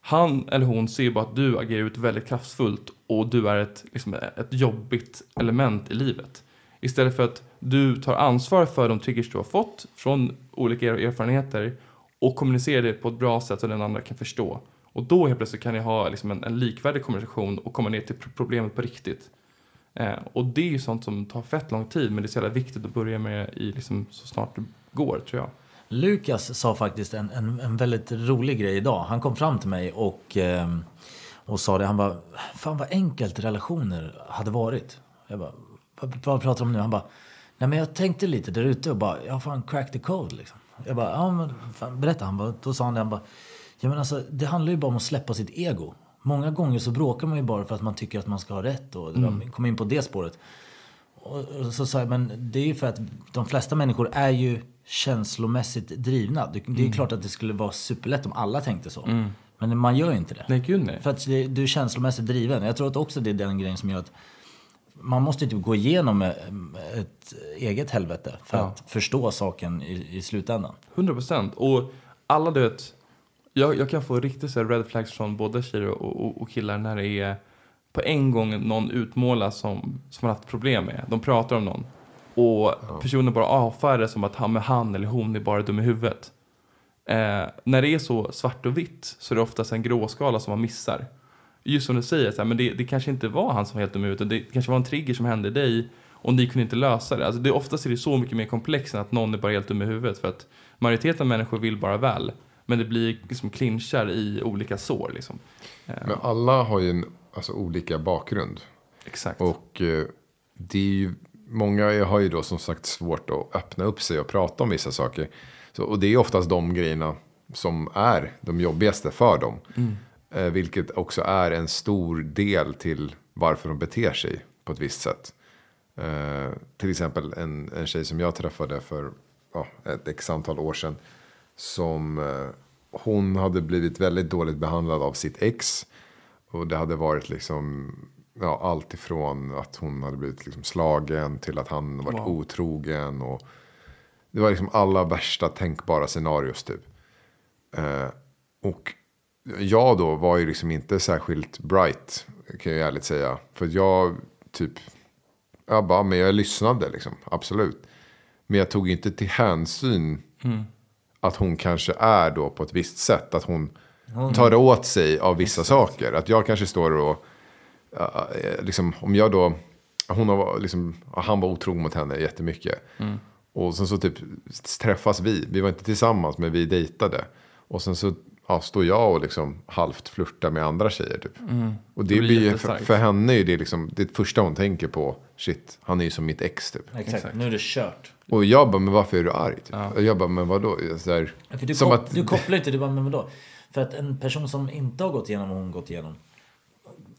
Han eller hon ser bara att du agerar ut väldigt kraftfullt och du är ett, liksom, ett jobbigt element i livet. Istället för att du tar ansvar för de triggers du har fått från olika er- erfarenheter och kommunicerar det på ett bra sätt så den andra kan förstå. Och då helt plötsligt kan ni ha liksom en, en likvärdig konversation och komma ner till problemet på riktigt. Eh, och det är ju sånt som tar fett lång tid men det är så jävla viktigt att börja med i liksom så snart det går tror jag. Lukas sa faktiskt en, en, en väldigt rolig grej idag. Han kom fram till mig och, eh, och sa det. Han bara, fan vad enkelt relationer hade varit. Jag bara, vad, vad pratar du om nu? Han bara, nej men jag tänkte lite där ute och bara, jag har fan crack the code liksom. Jag bara, ja men fan, berätta. Han bara, då sa han det, han bara, ja men alltså det handlar ju bara om att släppa sitt ego. Många gånger så bråkar man ju bara för att man tycker att man ska ha rätt och mm. kom in på det spåret. Och och så sa jag, men det är ju för att de flesta människor är ju känslomässigt drivna. Det, det är klart att det skulle vara superlätt om alla tänkte så. Men man gör ju inte det. Nej gud nej. För att det, du är känslomässigt driven. Jag tror att också det är den grejen som gör att man måste typ gå igenom eh, ett eget helvete för Ja. att förstå saken i, i slutändan. 100 procent. Och alla du vet, jag, jag kan få riktigt så red flags från både tjejer och, och, och killar när det är på en gång någon utmålas som, som man haft problem med. De pratar om någon. Och personen bara avfärdar det som att han, han eller hon är bara dum i huvudet. Eh, när det är så svart och vitt så är det oftast en gråskala som man missar. Just som du säger, så här, men det, det kanske inte var han som var helt dum i huvudet. Det kanske var en trigger som hände i dig och ni kunde inte lösa det. Alltså det oftast är det så mycket mer komplext än att någon är bara helt dum i huvudet. För att majoriteten av människor vill bara väl. Men det blir liksom clinchar i olika sår. Liksom. Eh, Men alla har ju en alltså, olika bakgrund. exakt. Och eh, det är ju, många har ju då som sagt svårt att öppna upp sig och prata om vissa saker. Så, och det är oftast de grejerna som är de jobbigaste för dem. Eh, vilket också är en stor del till varför de beter sig på ett visst sätt. Eh, till exempel en, en tjej som jag träffade för ja, ett x antal år sedan. Som eh, hon hade blivit väldigt dåligt behandlad av sitt ex. Och det hade varit liksom ja, allt ifrån att hon hade blivit liksom slagen till att han varit Wow. otrogen. Och det var liksom alla värsta tänkbara scenarios typ. Eh, och jag då var ju liksom inte särskilt bright, kan jag ärligt säga. För jag typ, jag bara, men jag lyssnade liksom, absolut. Men jag tog inte till hänsyn att hon kanske är då på ett visst sätt. Att hon tar åt sig av vissa saker. Att jag kanske står och, eh, liksom, om jag då, hon har, liksom, han var otrogen mot henne jättemycket. Och sen så typ träffas vi, vi var inte tillsammans men vi dejtade. Och sen så ja, står jag och liksom halvt flörtar med andra tjejer typ. Och det, Det blir för, för henne är det liksom det första hon tänker på shit, han är ju som mitt ex typ. Exakt. Exakt. nu är det kört. Och jag bara, men varför är du arg? Typ. Ja. Och jag bara, men vadå? Så här, Ja, du, som kop- att, du kopplar inte, du bara, men vadå? För att en person som inte har gått igenom vad hon gått igenom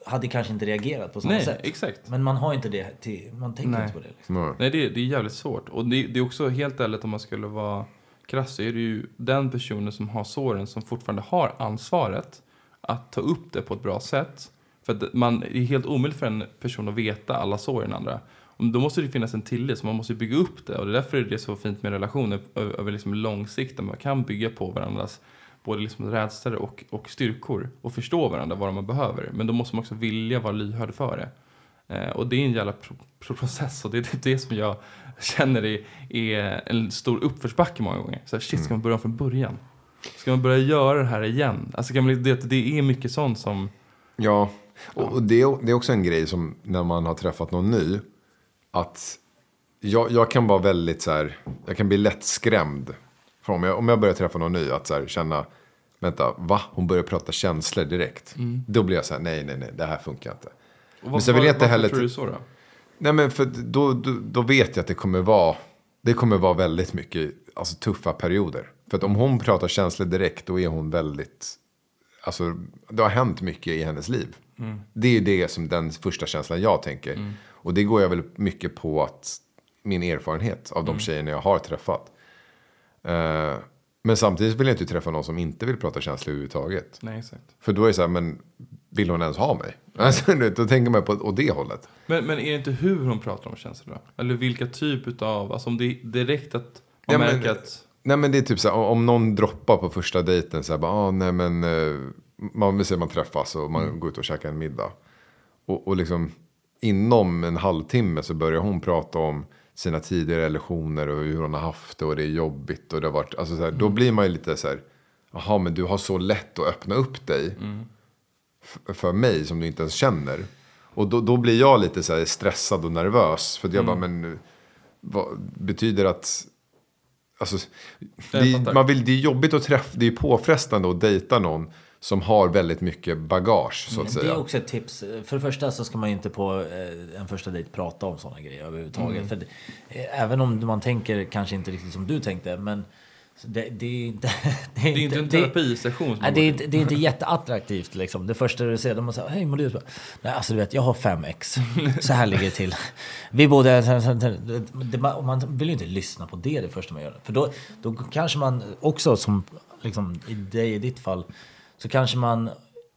hade kanske inte reagerat på samma Nej, sätt. exakt. Men man har inte det till, man tänker Nej. inte på det. Liksom. Nej. Nej, det, är- det är jävligt svårt. Och det, det är också helt ärligt om man skulle vara krass så är det ju den personen som har såren som fortfarande har ansvaret att ta upp det på ett bra sätt. För att man det är helt omöjligt för en person att veta alla sår i den andra. Då måste det finnas en tillit, så man måste bygga upp det. Och det är därför är det så fint med relationer över liksom lång sikt, man kan bygga på varandras både liksom rädslor och, och styrkor och förstå varandra, vad man behöver. Men då måste man också vilja vara lyhörd för det. Eh, och det är en jävla pro- pro- process och det är typ det som jag känner är, är en stor uppförsbacke många gånger. Så här, shit, ska man börja från början? Ska man börja göra det här igen? Alltså, kan man, det, det är mycket sånt som... Ja, och, och det, är- det är också en grej som när man har träffat någon ny. Att jag, jag kan vara väldigt så här, jag kan bli lätt skrämd. För om, jag, om jag börjar träffa någon ny, att så här, känna, vänta, va? Hon börjar prata känslor direkt. Då blir jag så här, nej, nej, nej, det här funkar inte. Och Men så vill jag inte varför heller- tror du så då? Nej men för då, då, då vet jag att det kommer vara, det kommer vara väldigt mycket alltså, tuffa perioder. För att om hon pratar känslor direkt då är hon väldigt, alltså det har hänt mycket i hennes liv. Det är det som den första känslan jag tänker. Och det går jag väl mycket på att min erfarenhet av de tjejerna jag har träffat. Eh, men samtidigt vill jag inte träffa någon som inte vill prata känslor överhuvudtaget. Nej, exakt. För då är det så här, men vill hon ens ha mig? Alltså, då tänker man på åt det hållet. Men, men är det inte hur hon pratar om känslor då? Eller vilka typ utav, alltså om det är direkt att man Ja, men- märker att... Nej men det är typ så här, om någon droppar på första dejten så här, bara, ah, nej men, eh, man, man träffas och man går ut och käkar en middag. Och, och liksom inom en halvtimme så börjar hon prata om sina tidigare relationer och hur hon har haft det och det är jobbigt och det har varit, alltså så här, då blir man ju lite så här, jaha men du har så lätt att öppna upp dig f- för mig som du inte ens känner. Och då, då blir jag lite så här stressad och nervös. För jag bara, men vad betyder att... Alltså, det, man vill, det är jobbigt att träffa, det är påfrestande att dejta någon som har väldigt mycket bagage så att Det säga. är också ett tips. För det första så ska man ju inte på eh, en första dejt prata om sådana grejer överhuvudtaget. Mm. För det, eh, även om man tänker kanske inte riktigt som du tänkte, men det, det är inte... Det Det är inte en terapisession som Nej, det, är, inte- det är inte jätteattraktivt liksom. Det första du ser, de säger hej mår du bra?" Nej, alltså du vet, jag har fem ex. Så här ligger det till. Vi bodde... Det, man- man vill ju inte lyssna på det det första man gör. För då, då kanske man också, som liksom, i, dig, i ditt fall, så kanske man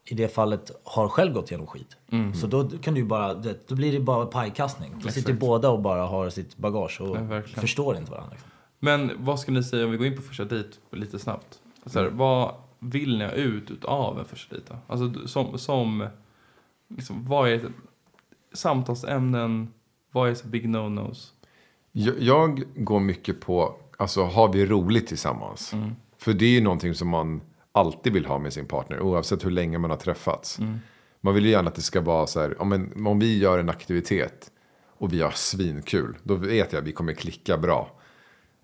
i det fallet har själv gått igenom skit. Så då kan du bara, då blir det bara pajkastning. Då sitter båda och bara har sitt bagage och Ja, förstår inte varandra. Liksom. Men vad ska ni säga om vi går in på första dejt lite snabbt? Så här, vad vill ni ha ut utav en första dejt? Alltså som, som liksom, vad är samtalsämnen? Vad är så big no-nos? Jag, jag går mycket på, alltså har vi roligt tillsammans? För det är ju någonting som man alltid vill ha med sin partner, oavsett hur länge man har träffats. Man vill ju gärna att det ska vara så här, ja, men, om vi gör en aktivitet och vi har svinkul, då vet jag att vi kommer klicka bra.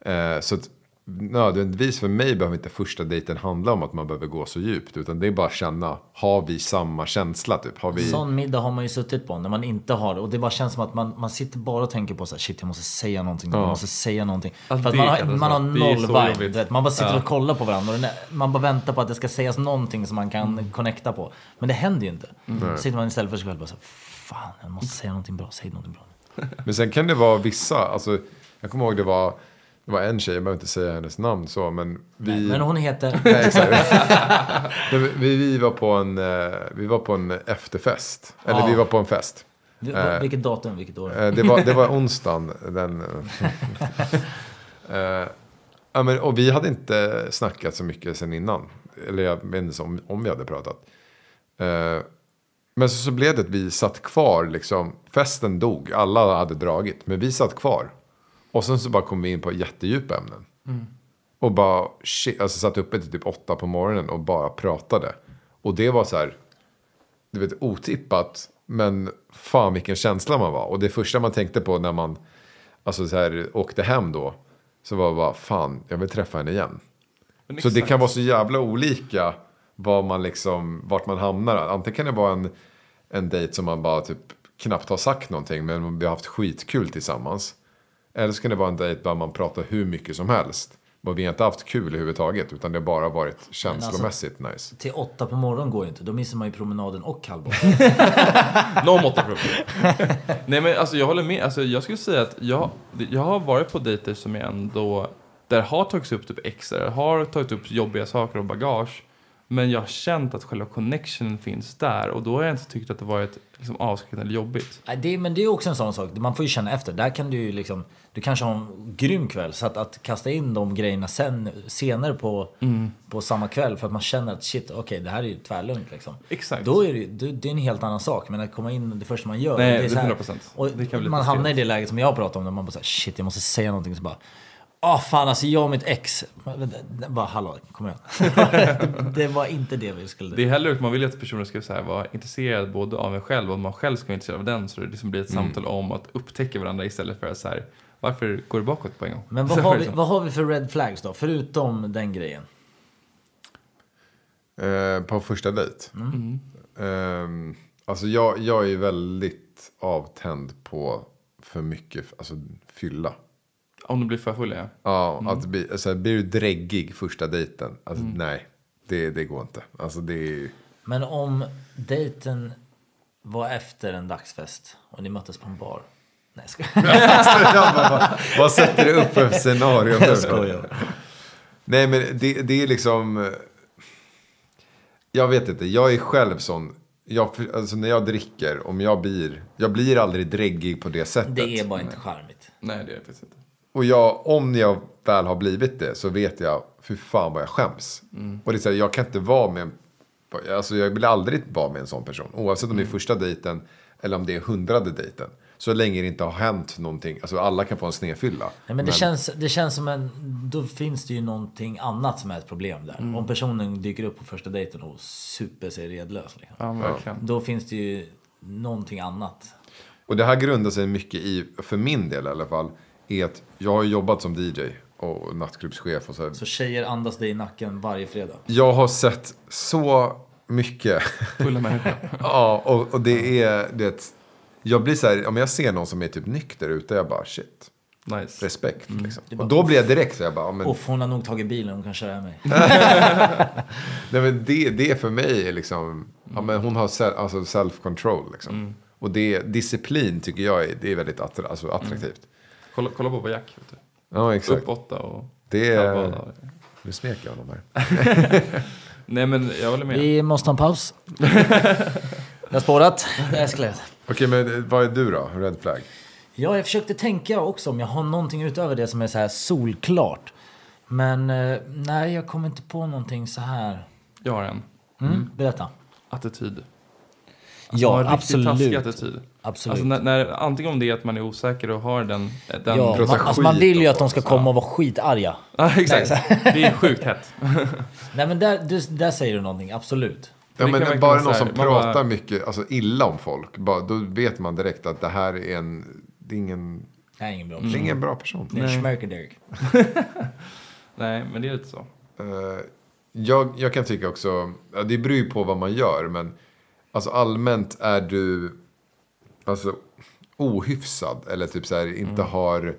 Eh, så att, nödvändigtvis för mig behöver inte första dejten handla om att man behöver gå så djupt, utan det är bara att känna, har vi samma känsla typ? Har vi... Sån middag har man ju suttit på när man inte har det. Och det bara känns som att man, man sitter bara och tänker på så här, shit jag måste säga någonting, jag måste säga någonting. Alltså, För att man har, man har noll vibe. vet. Man bara sitter Ja. och kollar på varandra. Och man bara väntar på att det ska sägas någonting som man kan connecta på. Men det händer ju inte. Mm. Så sitter man istället för sig själv bara så här, fan jag måste säga någonting bra, säg någonting bra. Men sen kan det vara vissa, alltså, jag kommer ihåg det var, det var en tjej, jag behöver inte säga hennes namn så, men vi... Men hon heter... Nej. Nej, vi, vi, var på en, eh, vi var på en efterfest. Eller Ja. vi var på en fest. Vil- Vilket datum, vilket år? Eh, Det var, det var onsdagen. Den, eh, ja, men, och vi hade inte snackat så mycket sen innan. Eller jag vet inte om, om vi hade pratat. Eh, men så, så blev det att vi satt kvar. Liksom, festen dog, alla hade dragit. Men vi satt kvar. Och sen så bara kom vi in på jättedjupa ämnen. Och bara shit, alltså satt uppe till typ åtta på morgonen och bara pratade. Och det var så här, du vet, otippat. Men fan vilken känsla man var. Och det första man tänkte på när man alltså så här, åkte hem då. Så var det bara, fan, jag vill träffa henne igen. Men Så det exakt. kan vara så jävla olika vad man liksom, vart man hamnar. Antingen kan det vara en, en dejt som man bara typ knappt har sagt någonting men vi har haft skitkul tillsammans. Eller så kan det vara en dejt där man pratar hur mycket som helst. Och vi har inte haft kul överhuvudtaget utan det har bara varit känslomässigt nice. Till åtta på morgonen går ju inte. Då missar man ju promenaden och kallbad. Någon måtta Nej men alltså jag håller med. Alltså, jag skulle säga att jag, jag har varit på dejter som jag ändå, där har tagits upp typ extra, har tagit upp jobbiga saker och bagage. Men jag har känt att själva connectionen finns där och då har jag inte tyckt att det varit liksom, avskräckande eller jobbigt. Nej, det, men det är också en sån sak. Man får ju känna efter. Där kan du ju liksom... Du kanske har en grym kväll. Så att, att kasta in de grejerna sen, senare på, på samma kväll för att man känner att shit, okej, det här är ju tvärlugnt liksom. Exakt. Då är det, det, det är en helt annan sak. Men att komma in det första man gör. Nej, det är det är så här- 100%. Och man hamnar i det läget som jag pratar om. Där man bara säger shit, jag måste säga någonting. Så bara... Ah fan alltså jag och mitt ex. Bara hallå, kom igen. det, var inte det vi skulle... Det är hellre att man vill att personen ska så här, vara intresserad både av en själv och att man själv ska vara intresserad av den. Så det liksom blir ett samtal om att upptäcka varandra istället för att så här, varför går det bakåt på en gång? Men vad har, vi, så. vad har vi för red flags då? Förutom den grejen. Eh, på första dejt. Mm. Eh, alltså jag, jag är ju väldigt avtänd på för mycket alltså, fylla. Om du blir för full, ja. Ja, att bli, alltså, blir du dräggig första dejten? Alltså, Nej, det, det går inte. Alltså, det är, Men om dejten var efter en dagsfest och ni möttes på en bar. Nej, jag skojar. Vad, sätter du upp för scenario? Jag skojar. Nej, men det, det är liksom... Jag vet inte, jag är själv sån. Jag, alltså när jag dricker, om jag blir... Jag blir aldrig dräggig på det sättet. Det är bara inte charmigt. Nej, det är det faktiskt inte. Och jag, om jag väl har blivit det så vet jag, fy fan vad jag skäms. Och det är så här, jag kan inte vara med, alltså jag vill aldrig vara med en sån person. Oavsett om det är första dejten eller om det är hundrade dejten. Så länge det inte har hänt någonting, alltså alla kan få en snedfylla. Nej, men det, Känns, det känns som en... Då finns det ju någonting annat som är ett problem där. Om personen dyker upp på första dejten och super sig redlös. Liksom. Ja, verkligen. Då finns det ju någonting annat. Och det här grundar sig mycket i, för min del i alla fall, är att jag har jobbat som DJ och nattklubbschef och så. här. Så tjejer andas dig i nacken varje fredag. Jag har sett så mycket. Fulla människor. ja, och, och det är, det, jag blir så här, om jag ser någon som är typ nykter ute, jag bara shit, Nice. respekt. Liksom. Det är bara, Och då blir jag direkt så jag bara, men, Uff, hon har nog tagit bilen, hon kan köra mig. nej, men det, det för mig är liksom, ja, men hon har self, alltså self-control liksom. Och det, disciplin tycker jag är, det är väldigt attra, alltså, attraktivt. Kolla, kolla på Jack. Vet du. Ja, exakt. Upp åtta och Det är, nu smeker jag honom här. Nej, men jag håller med. Vi måste ha en paus. Jag har spårat. Det är eskalerat. Okej, men vad är du då? Red flag? Ja, jag försökte tänka också om jag har någonting utöver det som är så här solklart. Men eh, nej, jag kommer inte på någonting så här. Jag har en. Mm, Berätta. Attityd. Ja, riktigt taskig absolut. attityd. absolut. Alltså när, när, antingen om det är att man är osäker och har den... den ja, man, alltså, man vill ju att de ska så. komma och vara skitarga. Ja, exakt. Det är sjukt hett. Nej, men där, du, där säger du någonting, absolut. Ja, det men bara någon som pratar bara- mycket alltså, illa om folk. Bara, då vet man direkt att det här är en... Det är ingen, Det är ingen bra det person. är ingen bra person. Det är en Nej. schmerkerdirk. Nej, men det är lite så. Eh, jag, jag kan tycka också, ja, det beror ju på vad man gör, men alltså allmänt är du alltså, ohyfsad eller typ så här, inte har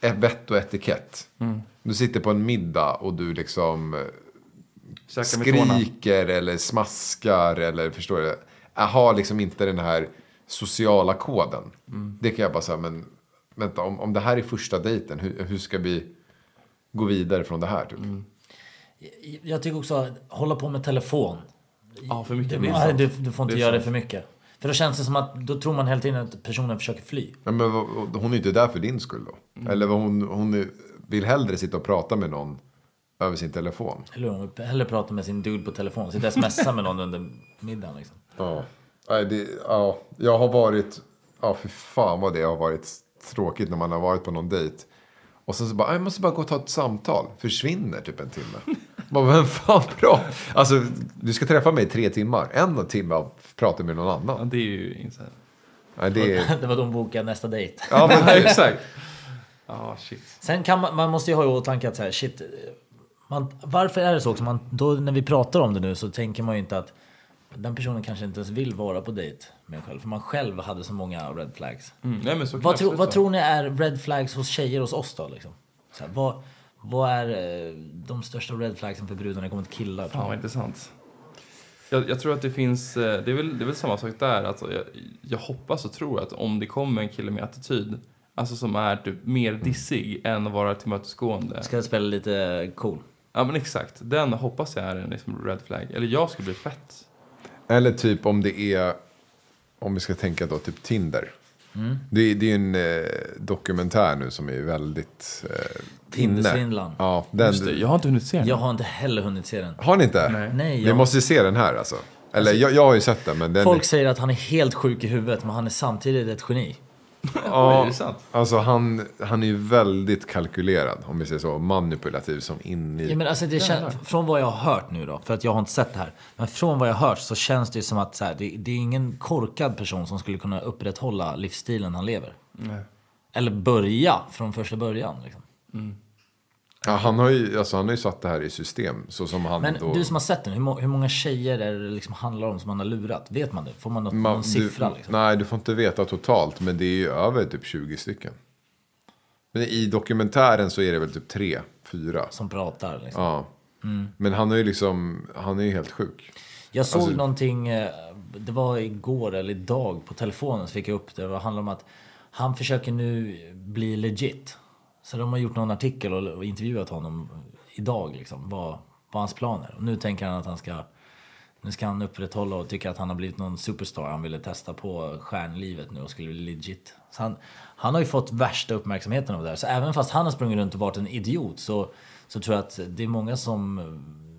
ett vett och etikett. Du sitter på en middag och du liksom eh, med tårna. skriker eller smaskar eller förstår du? Jag har liksom inte den här sociala koden. Det kan jag bara säga, men vänta, om, om det här är första dejten, hur, hur ska vi gå vidare från det här? Typ? Jag tycker också hålla på med telefon. Ja, för mycket. Du, det nej, du, du får inte Det göra det sant. för mycket. För då känns det som att då tror man hela tiden att personen försöker fly. Ja, men hon är inte där för din skull då. Eller vad hon, hon vill hellre sitta och prata med någon över sin telefon. Eller hon vill hellre prata med sin dude på telefon. Sitta och smsa med någon under middagen. Liksom. Ja. Nej, det, ja, jag har varit, ja för fan vad det har varit tråkigt när man har varit på någon dejt. Och sen så bara, "Ah, jag måste bara gå och ta ett samtal. Försvinner typ en timme. Bara, vem fan bra? Alltså, du ska träffa mig i tre timmar. En timme av prata med någon Ja, annan. det är ju insane. Nej, det är, Det var de bokade nästa dejt. ja, men Ja, det, exakt. Ja, shit. Sen kan man, man måste ju ha i åtanke att så här, shit. Man, varför är det så också? Man, då, när vi pratar om det nu så tänker man ju inte att den personen kanske inte ens vill vara på dejt med en själv. För man själv hade så många red flags. Mm. Nej, men så Vad, tro, vad tror ni är red flags hos tjejer hos oss då? Liksom? Så här, vad, vad är eh, de största red flagsen för brudar när det kommer till killar? Fan vad intressant. Jag, jag tror att det finns, eh, det är väl, det är väl samma sak där. Alltså, jag, jag hoppas och tror att om det kommer en kille med attityd, alltså som är typ mer dissig än att vara tillmötesgående. Ska jag spela lite cool? Ja men exakt, den hoppas jag är en liksom red flag. Eller jag skulle bli fett. Eller typ om det är, om vi ska tänka då, typ Tinder. Mm. Det, det är en eh, dokumentär nu som är väldigt eh, inne. Ja, den, det, jag har inte hunnit se den. Jag har inte heller hunnit se den. Har ni inte? Nej. Nej, Vi jag, måste se den här alltså. Eller jag, jag har ju sett den, men den Folk säger att han är helt sjuk i huvudet, men han är samtidigt ett geni. Oj, är det sant? Alltså han, han är ju väldigt kalkylerad, om vi säger så. Manipulativ som in i... Ja, men alltså det kän, från vad jag har hört nu då, för att jag har inte sett det här. Men från vad jag har hört så känns det ju som att så här, det, det är ingen korkad person som skulle kunna upprätthålla livsstilen han lever. Nej. Eller börja från första början. Liksom. Ja, han, har ju, alltså, han har ju satt det här i system. Så som han Men då... du som har sett den, hur, må, hur många tjejer är det liksom handlar om som han har lurat? Vet man det? Får man något, Man- någon siffra? du, Liksom? Nej, du får inte veta totalt, men det är ju över typ 20 stycken. Men i dokumentären så är det väl typ tre, fyra. Som pratar. Liksom. Ja. Mm. Men han är ju liksom, han är ju helt sjuk. Jag såg Alltså- någonting, eh, det var igår eller idag på telefonen så fick jag upp det. Det handlar om att han försöker nu bli legit. Så de har gjort någon artikel och, och intervjuat honom idag liksom. Vad, vad hans planer. Och nu tänker han att han ska, nu ska han upprätthålla och tycka att han har blivit någon superstar. Han ville testa på stjärnlivet nu och skulle bli legit. Så han, han har ju fått värsta uppmärksamheten av det här. Så även fast han har sprungit runt och varit en idiot så, så tror jag att det är många som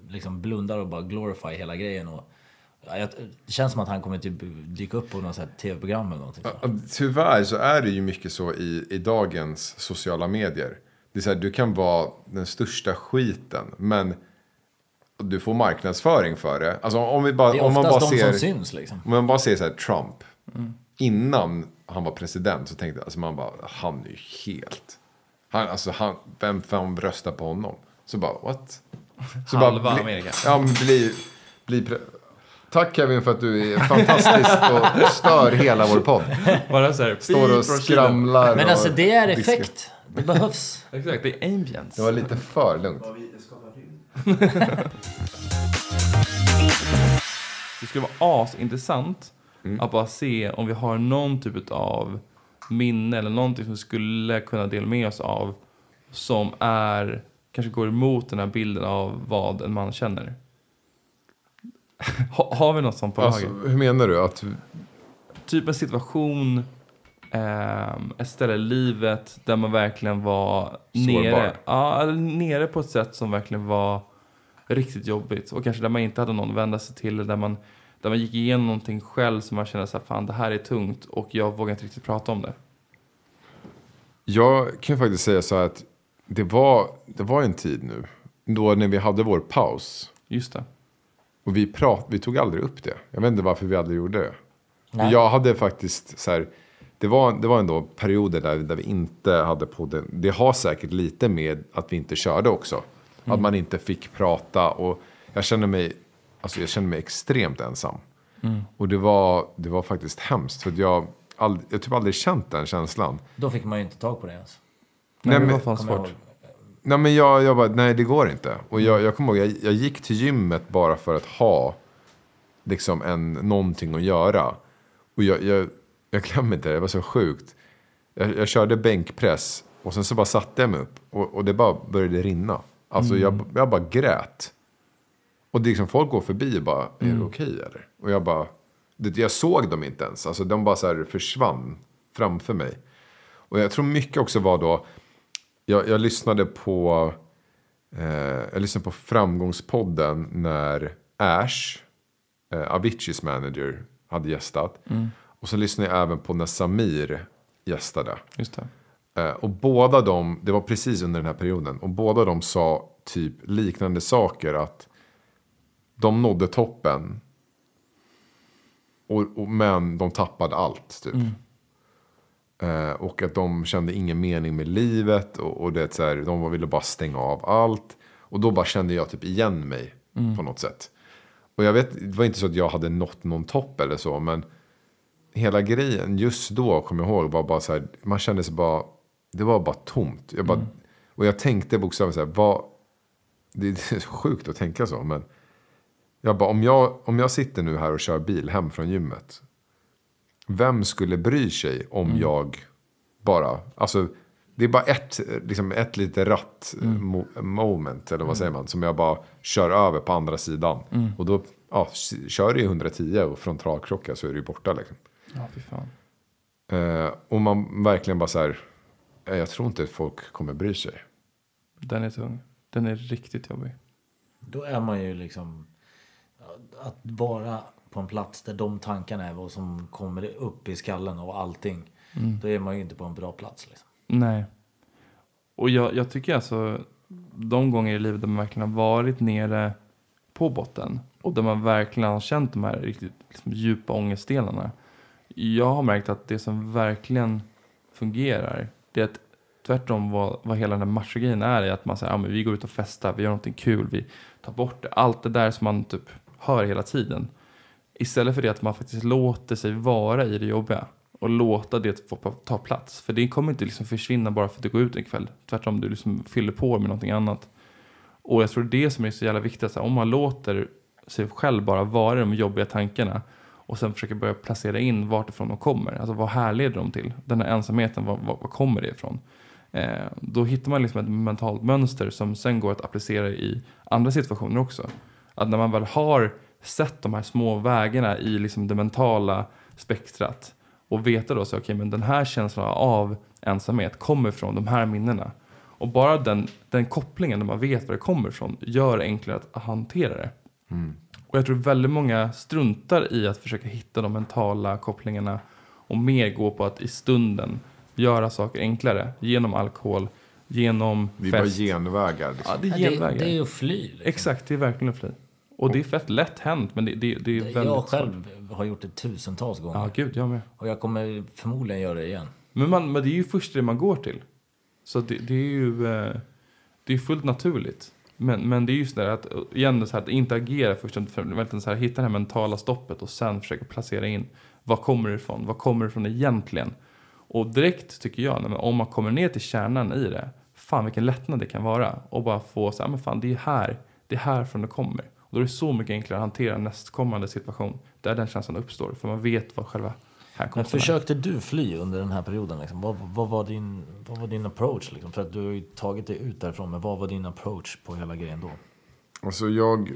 liksom blundar och bara glorify hela grejen. Och, jag, det känns som att han kommer typ dyka upp på något tv-program eller någonting. Ja, Tyvärr så är det ju mycket så i, i dagens sociala medier. Det är så här, du kan vara den största skiten, men du får marknadsföring för det. Alltså om, vi bara, Det är om man bara de ser... som syns liksom. Om man bara ser så här Trump. Innan han var president så tänkte jag, alltså man bara, han är ju helt... Han, alltså han, vem fan röstar på honom? Så bara, what? Så Halva bli- Amerika. Ja, bli, bli pre- Tack Kevin för att du är fantastisk och stör hela vår podd. Bara så här, Står och skramlar. Men alltså det är diskar. effekt. Det behövs. Exakt, det är ambience. Det var lite för lugnt. Det skulle vara asintressant Mm. att bara se om vi har någon typ av minne eller någonting som vi skulle kunna dela med oss av som är, kanske går emot den här bilden av vad en man känner. ha, har vi något sånt på Alltså, lager? hur menar du? Att, Typ en situation, ehm, ett ställe i livet där man verkligen var Sårbar. nere, ja, eller nere på ett sätt som verkligen var riktigt jobbigt. Och kanske där man inte hade någon att vända sig till. Där man, där man gick igenom någonting själv som man kände så här, fan det här är tungt och jag vågar inte riktigt prata om det. jag kan faktiskt säga så här att det var, det var en tid nu. Då när vi hade vår paus. Just det. Och vi, prat, vi tog aldrig upp det. Jag vet inte varför vi aldrig gjorde det. Nej. Jag hade faktiskt så här. Det var, det var ändå perioder där, där vi inte hade podden. Det har säkert lite med att vi inte körde också. Att man inte fick prata. Och jag kände mig, alltså jag kände mig extremt ensam. Och det var, det var faktiskt hemskt. För att jag, jag typ aldrig känt den känslan. Då fick man ju inte tag på det ens. Nej, men- det var fan svårt. Nej men jag, jag bara, nej det går inte. Och jag, jag kommer ihåg, jag, jag gick till gymmet bara för att ha liksom en, någonting att göra. Och jag, jag, jag glömmer inte det, det var så sjukt. Jag, jag körde bänkpress och sen så bara satte jag mig upp och, och det bara började rinna. Alltså jag, jag bara grät. Och det är liksom, folk går förbi och bara, är det okej eller? Och jag bara, det, jag såg dem inte ens. Alltså de bara så här försvann framför mig. Och jag tror mycket också var då, jag, jag lyssnade på eh, jag lyssnade på Framgångspodden när Ash, eh, Aviciis manager, hade gästat. Och så lyssnade jag även på när Samir gästade. Just. Eh, och båda de, det var precis under den här perioden, och båda de sa typ liknande saker. Att de nådde toppen. Och, och, men de tappade allt typ. Eh, och att de kände ingen mening med livet. Och, och det, så här, de ville bara stänga av allt. Och då bara kände jag typ igen mig på något sätt. Och jag vet, det var inte så att jag hade nått någon topp eller så, men hela grejen just då, kommer jag ihåg, var bara så här, man kände sig bara, det var bara tomt. Jag bara, Och jag tänkte bokstavligt så här, vad, det är så sjukt att tänka så, men jag bara, om jag, om jag sitter nu här och kör bil hem från gymmet, vem skulle bry sig om jag bara, alltså det är bara ett, liksom ett lite ratt mo- moment, eller vad säger man, som jag bara kör över på andra sidan. Och då, ja, kör du i 110 och frontalkrockar så är du ju borta liksom. Ja, fy fan. Eh, och man verkligen bara så här, eh, jag tror inte att folk kommer bry sig. Den är tung. Den är riktigt jobbig. Då är man ju liksom... Att vara på en plats där de tankarna är vad som kommer upp i skallen och allting. Då är man ju inte på en bra plats. Liksom. Nej. Och jag, jag tycker alltså, de gånger i livet där man verkligen har varit nere på botten och där man verkligen har känt de här riktigt liksom, djupa ångestdelarna. Jag har märkt att det som verkligen fungerar, det är att tvärtom vad, vad hela den här machogrejen är, är att man säger, men vi går ut och festar, vi gör någonting kul, vi tar bort det. Allt det där som man typ hör hela tiden. Istället för det att man faktiskt låter sig vara i det jobbiga och låta det få ta plats. För det kommer inte liksom försvinna bara för att du går ut en kväll. Tvärtom, du liksom fyller på med någonting annat. Och jag tror det som är så jävla viktigt. Så här, om man låter sig själv bara vara i de jobbiga tankarna och sen försöker börja placera in vart ifrån de kommer. Alltså vad härleder de till? Den här ensamheten, vad, vad, vad kommer det ifrån? Eh, då hittar man liksom ett mentalt mönster som sen går att applicera i andra situationer också. Att när man väl har sett de här små vägarna i liksom det mentala spektrat och veta då så okej men den här känslan av ensamhet kommer från de här minnena. Och bara den, den kopplingen när man vet var det kommer ifrån gör det enklare att hantera det. Och jag tror väldigt många struntar i att försöka hitta de mentala kopplingarna och mer gå på att i stunden göra saker enklare genom alkohol, genom Det är bara fest. genvägar. Liksom. Ja, det är Ja, det, genvägar. det är att fly. Liksom. Exakt, det är verkligen att fly. Och det är fett lätt hänt, men det, det, det är väldigt Jag svårt. själv har gjort det tusentals gånger. Ja, gud, jag med. Och jag kommer förmodligen göra det igen. Men, man, men det är ju först det man går till. Så det, det är ju eh, det är fullt naturligt. Men, men det är ju sådär att, eh, igen, så här, att inte agera först, så här, hitta det här mentala stoppet och sen försöka placera in, vad kommer det ifrån? Vad kommer det ifrån egentligen? Och direkt tycker jag, om man kommer ner till kärnan i det, fan vilken lättnad det kan vara. Och bara få så här, men fan det är här, det är härifrån det kommer. Då är det så mycket enklare att hantera nästkommande situation där den känslan uppstår. För man vet vad själva Men härkomsten är. försökte du fly under den här perioden? Liksom? Vad, vad, var din, vad var din approach? Liksom? För att du har ju tagit dig ut därifrån. Men vad var din approach på hela grejen då? Alltså jag,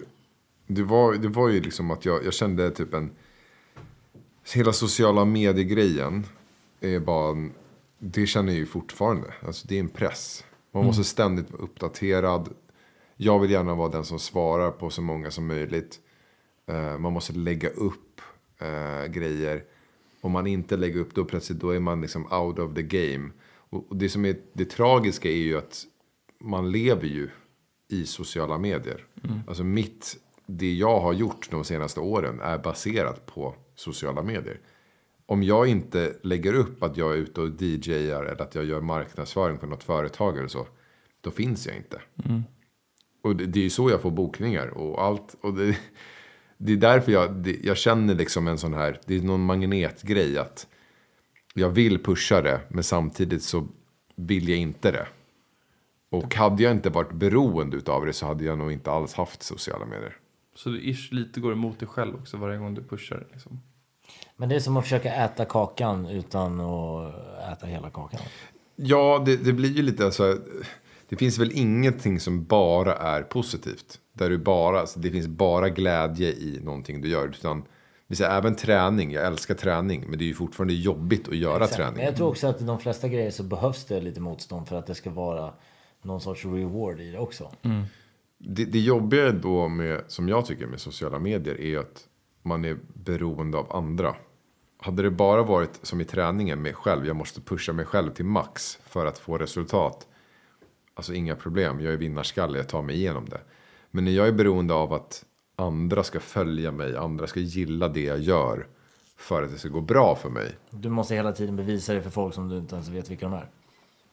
det var, det var ju liksom att jag, jag kände typ en, hela sociala medier-grejen är bara, en, det känner jag ju fortfarande. Alltså det är en press. Man måste ständigt vara uppdaterad. Jag vill gärna vara den som svarar på så många som möjligt. Eh, man måste lägga upp eh, grejer. Om man inte lägger upp då plötsligt då är man liksom out of the game. Och, och det som är det tragiska är ju att man lever ju i sociala medier. Alltså mitt, det jag har gjort de senaste åren är baserat på sociala medier. Om jag inte lägger upp att jag är ute och DJar eller att jag gör marknadsföring för något företag eller så. Då finns jag inte. Och det, det är ju så jag får bokningar och allt. Och det, det är därför jag, det, jag känner liksom en sån här, det är någon magnetgrej att jag vill pusha det men samtidigt så vill jag inte det. Och hade jag inte varit beroende utav det så hade jag nog inte alls haft sociala medier. Så du ish lite går emot dig själv också varje gång du pushar. Liksom. Men det är som att försöka äta kakan utan att äta hela kakan. Ja, det, det blir ju lite så här, Det finns väl ingenting som bara är positivt. Där du bara, alltså det finns bara glädje i någonting du gör. Utan, vi säger, även träning, jag älskar träning. Men det är ju fortfarande jobbigt att göra Exakt. träning. Men jag tror också att i de flesta grejer så behövs det lite motstånd för att det ska vara någon sorts reward i det också. Det, det jobbiga då med, som jag tycker med sociala medier är att man är beroende av andra. Hade det bara varit som i träningen med själv, jag måste pusha mig själv till max för att få resultat. Alltså inga problem, jag är vinnarskalle, jag tar mig igenom det. Men när jag är beroende av att andra ska följa mig, andra ska gilla det jag gör för att det ska gå bra för mig. Du måste hela tiden bevisa det för folk som du inte ens vet vilka de är.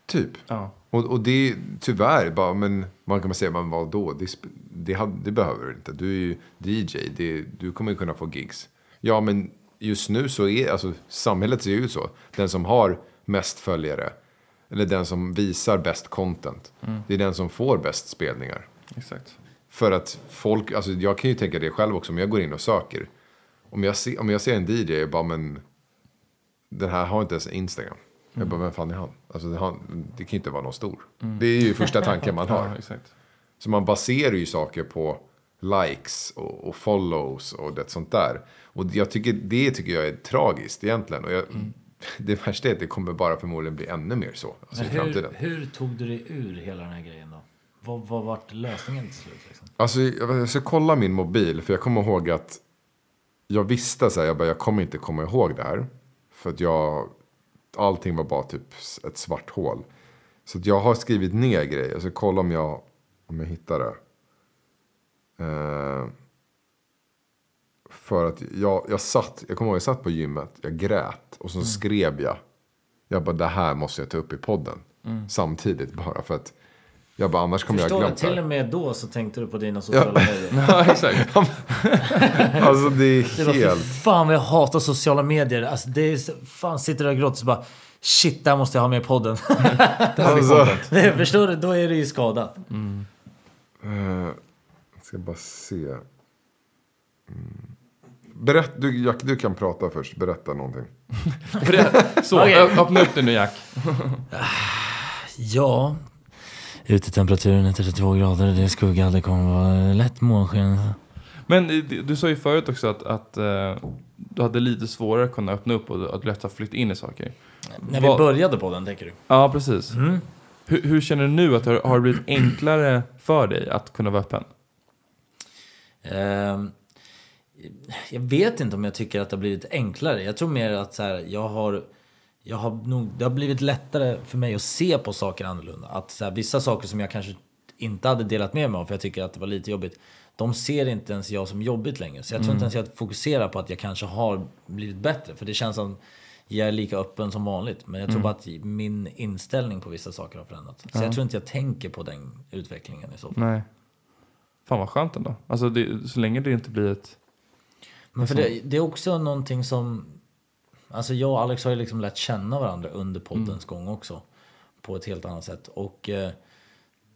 Typ. Ja. Och, och det är tyvärr, bara, men man kan säga, men vad då? Det, det, det behöver du inte. Du är ju DJ, det, du kommer ju kunna få gigs. Ja, men just nu så är, alltså samhället ser ju ut så. Den som har mest följare, eller den som visar bäst content, det är den som får bäst spelningar. Exakt. För att folk, alltså jag kan ju tänka det själv också om jag går in och söker. Om jag, se, om jag ser en DJ, jag bara men den här har inte ens Instagram. Jag bara, vem fan är han? Alltså det, har, det kan ju inte vara någon stor. Det är ju första tanken man har. Ja. Så man baserar ju saker på likes och, och follows och det sånt där. Och jag tycker, det tycker jag är tragiskt egentligen. Och jag, Det värsta är att det kommer bara förmodligen bli ännu mer så alltså, hur, hur tog du dig ur hela den här grejen då? Vad, vad vart lösningen till slut? Liksom? Alltså, jag jag ska kolla min mobil, för jag kommer ihåg att jag visste så här, jag, bara, jag kommer inte komma ihåg det här. För att jag, allting var bara typ ett svart hål. Så jag har skrivit ner grejer, ska kolla om jag, om jag hittar det. Eh, för att jag, jag satt, jag kommer ihåg jag satt på gymmet, jag grät och så skrev jag. Jag bara, det här måste jag ta upp i podden. Samtidigt bara för att jag bara, annars kommer jag Förstår glömma du? Till det. och med då så tänkte du på dina sociala medier. Ja, exakt. Alltså det är Det helt... fan vad jag hatar sociala medier. Alltså det är, fan sitter där och gråter så bara Shit, där måste jag ha med i podden. Alltså, Det- Förstår du? Då är det ju skadat. eh, jag ska bara se. Mm. Berätt, du, Jack, du kan prata först. Berätta någonting. Så, ö- öppna upp det nu Jack. Ja. Utetemperaturen är 32 grader, det är skugga, det kommer vara lätt månsken. Men eh, du sa ju förut också att, att eh, du hade lite svårare att kunna öppna upp och att lätt har flytt in i saker. När vi Vad- började på den, tänker du? Ja, precis. Mm. Hur, hur känner du nu? att det har, det blivit enklare för dig att kunna vara öppen? Ehm, jag vet inte om jag tycker att det har blivit enklare. Jag tror mer att så här, jag har, jag har nog, det har blivit lättare för mig att se på saker annorlunda. Att så här, vissa saker som jag kanske inte hade delat med mig av för jag tycker att det var lite jobbigt. De ser inte ens jag som jobbigt längre. Så jag tror inte ens jag fokuserar på att jag kanske har blivit bättre. För det känns som jag är lika öppen som vanligt. Men jag tror bara att min inställning på vissa saker har förändrats. Så jag tror inte jag tänker på den utvecklingen i så fall. Nej. Fan vad skönt ändå. Alltså det, så länge det inte blir ett... Men för det, det är också någonting som... Alltså jag och Alex har ju liksom lärt känna varandra under poddens gång också. På ett helt annat sätt. Och eh,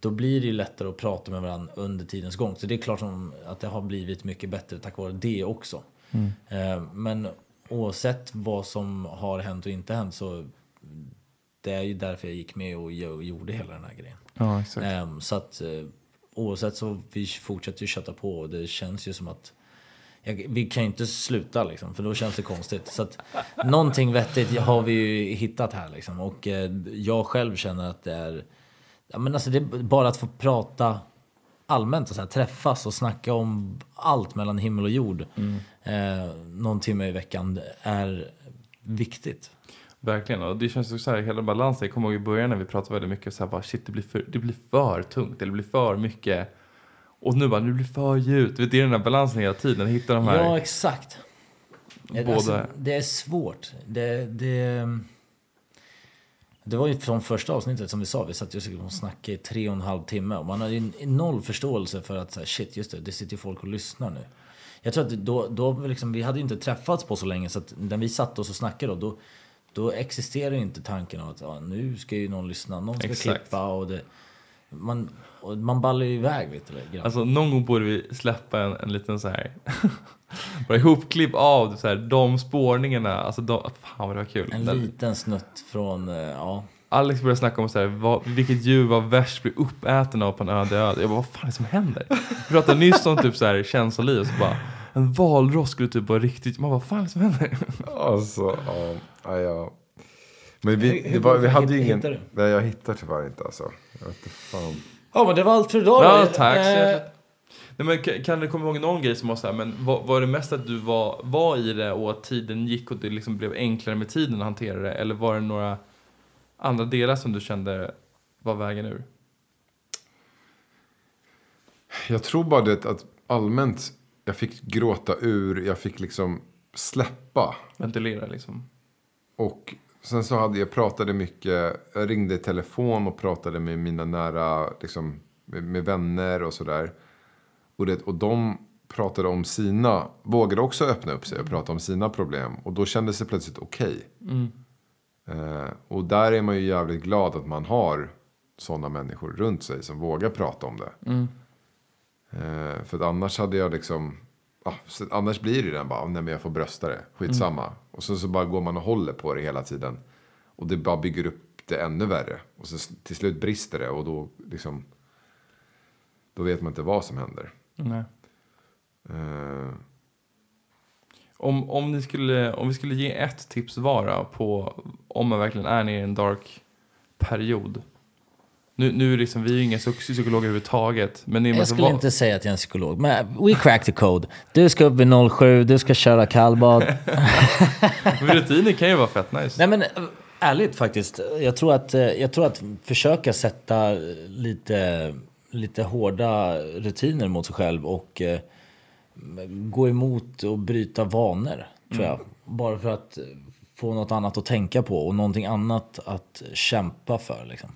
då blir det ju lättare att prata med varandra under tidens gång. Så det är klart som att det har blivit mycket bättre tack vare det också. Eh, men oavsett vad som har hänt och inte hänt så det är ju därför jag gick med och gjorde hela den här grejen. Ja. Ehm, så att eh, oavsett så vi fortsätter ju kötta på och det känns ju som att jag, vi kan ju inte sluta liksom, för då känns det konstigt. Så att någonting vettigt har vi ju hittat här liksom. Och eh, jag själv känner att det är, ja men alltså det är bara att få prata allmänt och så här, träffas och snacka om allt mellan himmel och jord. Eh, någon timme i veckan är viktigt. Verkligen. Och det känns också så här, hela balansen. Jag kommer ihåg i början när vi pratade väldigt mycket så här, bara, shit det blir, för, det blir för tungt. Eller det blir för mycket. Och nu bara, nu blir det för djupt. Det är den här balansen hela tiden. Hitta de här. Ja, exakt. Båda. Alltså, det är svårt. Det, det, det var ju från första avsnittet som vi sa, vi satt ju och snackade i tre och en halv timme. Och man hade ju noll förståelse för att så här, shit, just det, det sitter ju folk och lyssnar nu. Jag tror att då, då liksom, vi hade ju inte träffats på så länge så att när vi satt oss och snackade då, då, då existerar ju inte tanken av att ja, nu ska ju någon lyssna, någon ska Exakt. klippa och det... Man, man ballar ju iväg lite grann. Alltså någon gång borde vi släppa en, en liten så här. bara ihopklipp av så här, de spårningarna. Alltså de, fan vad det var kul. En Där liten snutt från, eh, ja. Alex började snacka om så här, vad, vilket djur var värst blir uppäten av på en öde öde. Jag bara, vad fan är det som händer? Vi pratade nyss om typ så här känsloliv och så bara, en valross skulle typ vara riktigt, man bara, vad fan är det som händer? Alltså, ja. ja. Men vi, Hur- hur det var, vi hade ju ingen... hittar du? Nej, jag hittar tyvärr inte alltså. Jag vet inte fan. Ja men det var allt för idag Ja, då. tack. så Eh. Nej, men kan- kan du komma ihåg någon grej som var så här, men var, var det mest att du var, var i det och att tiden gick och det liksom blev enklare med tiden att hantera det? Eller var det några andra delar som du kände var vägen ur? Jag tror bara det att allmänt, jag fick gråta ur, jag fick liksom släppa. Ventilera liksom? Och sen så hade jag pratade mycket, jag ringde i telefon och pratade med mina nära, liksom, med, med vänner och sådär. Och, det, och de pratade om sina, vågade också öppna upp sig och prata om sina problem. Och då kändes det plötsligt okej. Eh, och där är man ju jävligt glad att man har sådana människor runt sig som vågar prata om det. Eh, för annars hade jag liksom, ah, annars blir det den bara, nej men jag får brösta det, skitsamma. Och så, så bara går man och håller på det hela tiden. Och det bara bygger upp det ännu värre. Och så s- till slut brister det och då liksom, då vet man inte vad som händer. Nej. Eh, Om, om, ni skulle, om vi skulle ge ett tips vara på om man verkligen är nere i en dark period. Nu, nu liksom, vi är ju inga psyk- psykologer överhuvudtaget. Men det är Jag skulle va- inte säga att jag är en psykolog, men we cracked the code. Du ska upp vid 07, du ska köra kallbad. Rutiner kan ju vara fett nice. Nej men ärligt faktiskt, jag tror att, jag tror att försöka sätta lite, lite hårda rutiner mot sig själv och eh, gå emot och bryta vanor, tror jag. Bara för att få något annat att tänka på och någonting annat att kämpa för. Liksom.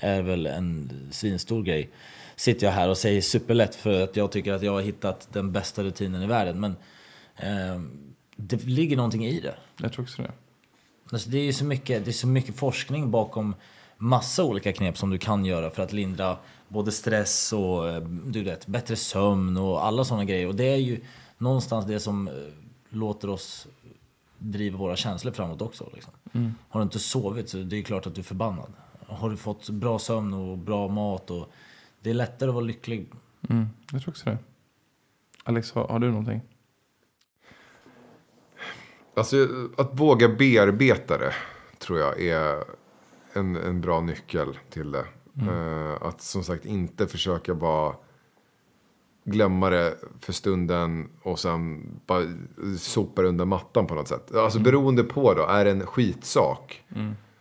Är väl en svinstor grej. Sitter jag här och säger superlätt för att jag tycker att jag har hittat den bästa rutinen i världen. Men eh, det ligger någonting i det. Jag tror också det. Alltså det är så mycket, det är så mycket forskning bakom massa olika knep som du kan göra för att lindra både stress och eh, du vet, bättre sömn och alla sådana grejer. Och det är ju någonstans det som eh, låter oss driva våra känslor framåt också. Liksom. Har du inte sovit så det är klart att du är förbannad. Har du fått bra sömn och bra mat och det är lättare att vara lycklig. Mm, jag tror också det. Alex, har, har du någonting? Alltså att våga bearbeta det tror jag är en, en bra nyckel till det. Eh, att som sagt inte försöka bara glömma det för stunden och sen bara sopa under mattan på något sätt. Alltså beroende på då, är det en skitsak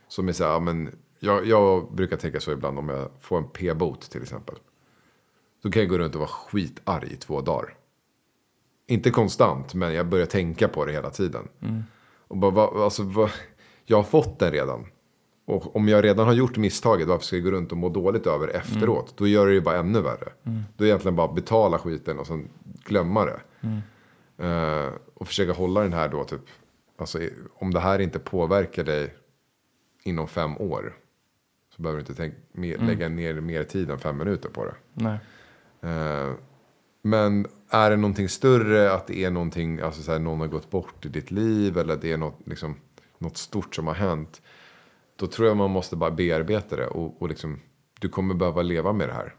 som är så här, men jag, jag brukar tänka så ibland om jag får en p-bot till exempel. Då kan jag gå runt och vara skitarg i två dagar. Inte konstant, men jag börjar tänka på det hela tiden. Och bara, va, alltså, va, jag har fått den redan. Och om jag redan har gjort misstaget, varför ska jag gå runt och må dåligt över det efteråt? Då gör det ju bara ännu värre. Då är det egentligen bara betala skiten och sen glömma det. Eh, och försöka hålla den här då, typ. Alltså, om det här inte påverkar dig inom fem år. Så behöver du inte tänk, mer, lägga ner mer tid än fem minuter på det. Nej. Eh, men är det någonting större, att det är någonting, alltså så här, någon har gått bort i ditt liv eller det är något, liksom, något stort som har hänt. Då tror jag man måste bara bearbeta det och, och liksom, du kommer behöva leva med det här.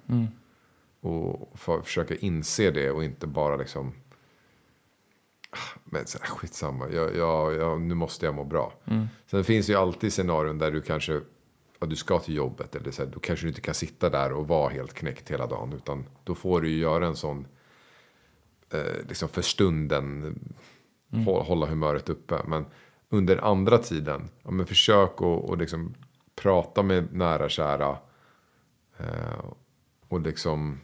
Och för, försöka inse det och inte bara liksom, "Ah, men så här, skitsamma, jag, jag, jag, nu måste jag må bra. Sen finns det ju alltid scenarion där du kanske du ska till jobbet. Eller så här, då kanske du inte kan sitta där och vara helt knäckt hela dagen. Utan då får du ju göra en sån, eh, liksom för stunden, hå- hålla humöret uppe. Men under andra tiden, ja, men försök att och liksom prata med nära kära. Eh, och liksom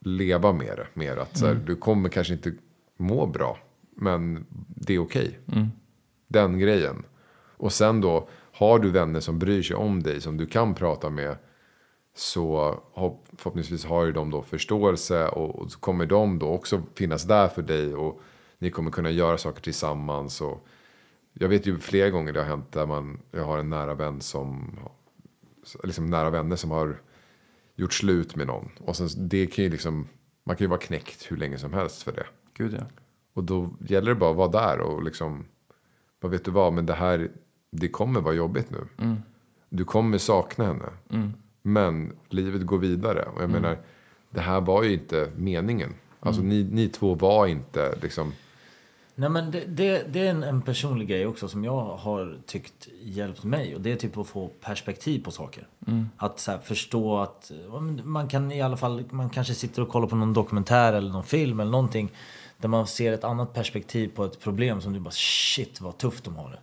leva med det. Mer att så här, du kommer kanske inte må bra. Men det är okej. Den grejen. Och sen då, har du vänner som bryr sig om dig, som du kan prata med. Så förhoppningsvis har ju de då förståelse och, och så kommer de då också finnas där för dig. Och ni kommer kunna göra saker tillsammans. Och jag vet ju flera gånger det har hänt där man, jag har en nära vän som, liksom nära vänner som har gjort slut med någon. Och sen det kan ju liksom, man kan ju vara knäckt hur länge som helst för det. Gud ja. Och då gäller det bara att vara där och liksom, vad vet du vad, men det här, det kommer vara jobbigt nu. Du kommer sakna henne. Men livet går vidare. Och jag menar, det här var ju inte meningen. Alltså ni, ni två var inte liksom, Nej men det, det, det är en, en personlig grej också som jag har tyckt hjälpt mig. Och det är typ att få perspektiv på saker. Att så här, förstå att man kan i alla fall, man kanske sitter och kollar på någon dokumentär eller någon film eller någonting. Där man ser ett annat perspektiv på ett problem som du bara shit vad tufft de har det.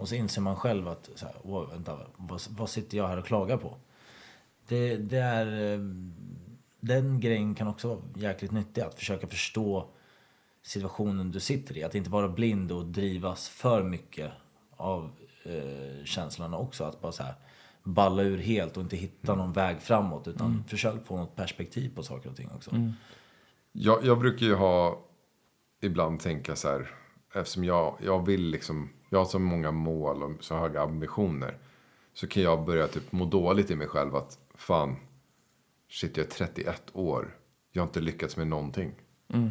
Och så inser man själv att så här, wow, vänta, vad, vad sitter jag här och klagar på? Det, det är, eh, den grejen kan också vara jäkligt nyttig. Att försöka förstå situationen du sitter i. Att inte vara blind och drivas för mycket av eh, känslorna också. Att bara så här, balla ur helt och inte hitta någon väg framåt. Utan försök få något perspektiv på saker och ting också. Jag, jag brukar ju ha ibland tänka så här. Eftersom jag, jag vill liksom. Jag har så många mål och så höga ambitioner. Så kan jag börja typ må dåligt i mig själv. Att fan. Shit jag är 31 år. Jag har inte lyckats med någonting.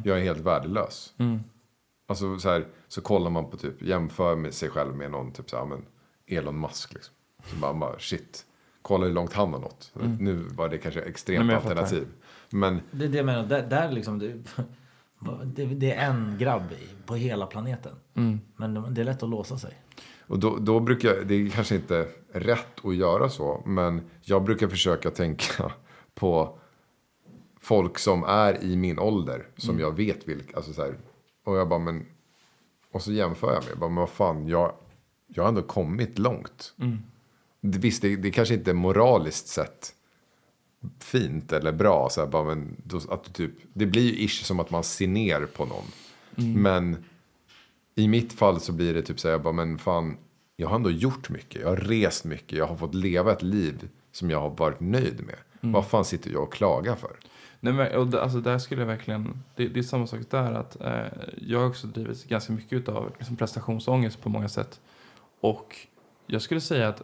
Jag är helt värdelös. Alltså så här. Så kollar man på typ. Jämför med sig själv med någon typ så här. Men Elon Musk liksom. Så bara, bara shit. Kolla hur långt han har nått. Nu var det kanske extremt Nej, men alternativ. Men Det är det jag menar. Där, där liksom, det, det, det är en grabb på hela planeten. Men det- är lätt att låsa sig. Och då, då brukar, det är kanske inte rätt att göra så, men jag brukar försöka tänka på folk som är i min ålder, som jag vet vilka, alltså så här, och jag bara, men, och så jämför jag med, jag bara, men vad fan, jag, jag har ändå kommit långt. Det, visst, det, det kanske inte är moraliskt sett fint eller bra, så här, bara, men då, att du typ, det blir ju ish som att man ser ner på någon. Men i mitt fall så blir det typ så här, jag bara, men fan, jag har ändå gjort mycket. Jag har rest mycket. Jag har fått leva ett liv som jag har varit nöjd med. Vad fan sitter jag och klagar för? Nej, men, och det- alltså, där skulle jag verkligen, det, det är samma sak där. att eh, Jag har också drivit ganska mycket av liksom, prestationsångest på många sätt. Och jag skulle säga att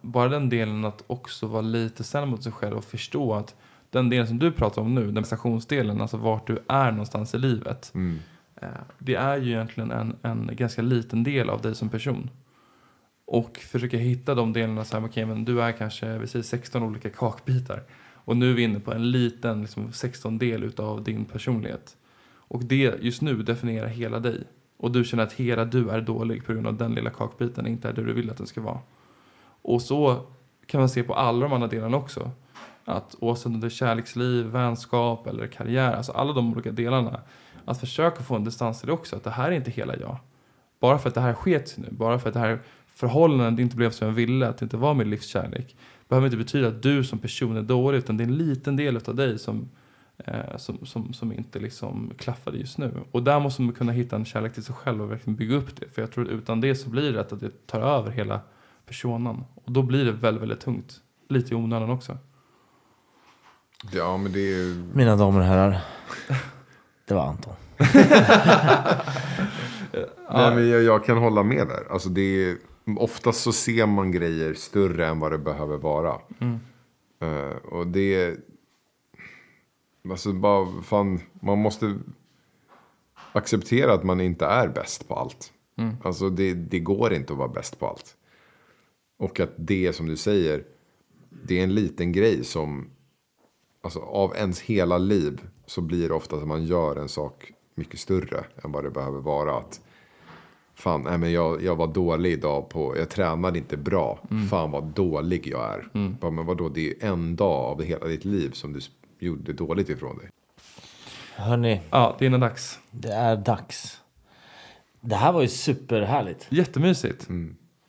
bara den delen att också vara lite snäll mot sig själv och förstå att den delen som du pratar om nu, den prestationsdelen, alltså vart du är någonstans i livet. Mm. Eh, Det är ju egentligen en, en ganska liten del av dig som person. Och försöka hitta de delarna så här, okej men du är kanske, vi säger 16 olika kakbitar. Och nu är vi inne på en liten liksom, 16 del utav din personlighet. Och det just nu definierar hela dig. Och du känner att hela du är dålig på grund av den lilla kakbiten inte är det du vill att den ska vara. Och så kan man se på alla de andra delarna också. Att oavsett om det är kärleksliv, vänskap eller karriär, alltså alla de olika delarna. Att försöka få en distans till det också, att det här är inte hela jag. Bara för att det här sket nu, bara för att det här förhållandet inte blev som jag ville, att det inte var min livskärlek, behöver inte betyda att du som person är dålig, utan det är en liten del av dig som, eh, som, som, som inte liksom klaffade just nu. Och där måste man kunna hitta en kärlek till sig själv och verkligen bygga upp det. För jag tror att utan det så blir det att det tar över hela personen. Och då blir det väldigt, väldigt tungt. Lite i onödan också. Ja, men det är ju... Mina damer och herrar. Det var Anton. Nej, men jag, jag kan hålla med där. Alltså det är, oftast så ser man grejer större än vad det behöver vara. Eh, och det är... Alltså bara, fan, man måste acceptera att man inte är bäst på allt. Alltså det, det går inte att vara bäst på allt. Och att det som du säger, det är en liten grej som, alltså av ens hela liv så blir det ofta att man gör en sak mycket större än vad det behöver vara. Att, fan, nej, men jag, jag var dålig idag på, jag tränade inte bra. Fan vad dålig jag är. Bara, men vadå, det är en dag av hela ditt liv som du gjorde dåligt ifrån dig. Hörni, Ja, det är dags. det är dags. Det här var ju superhärligt. Jättemysigt.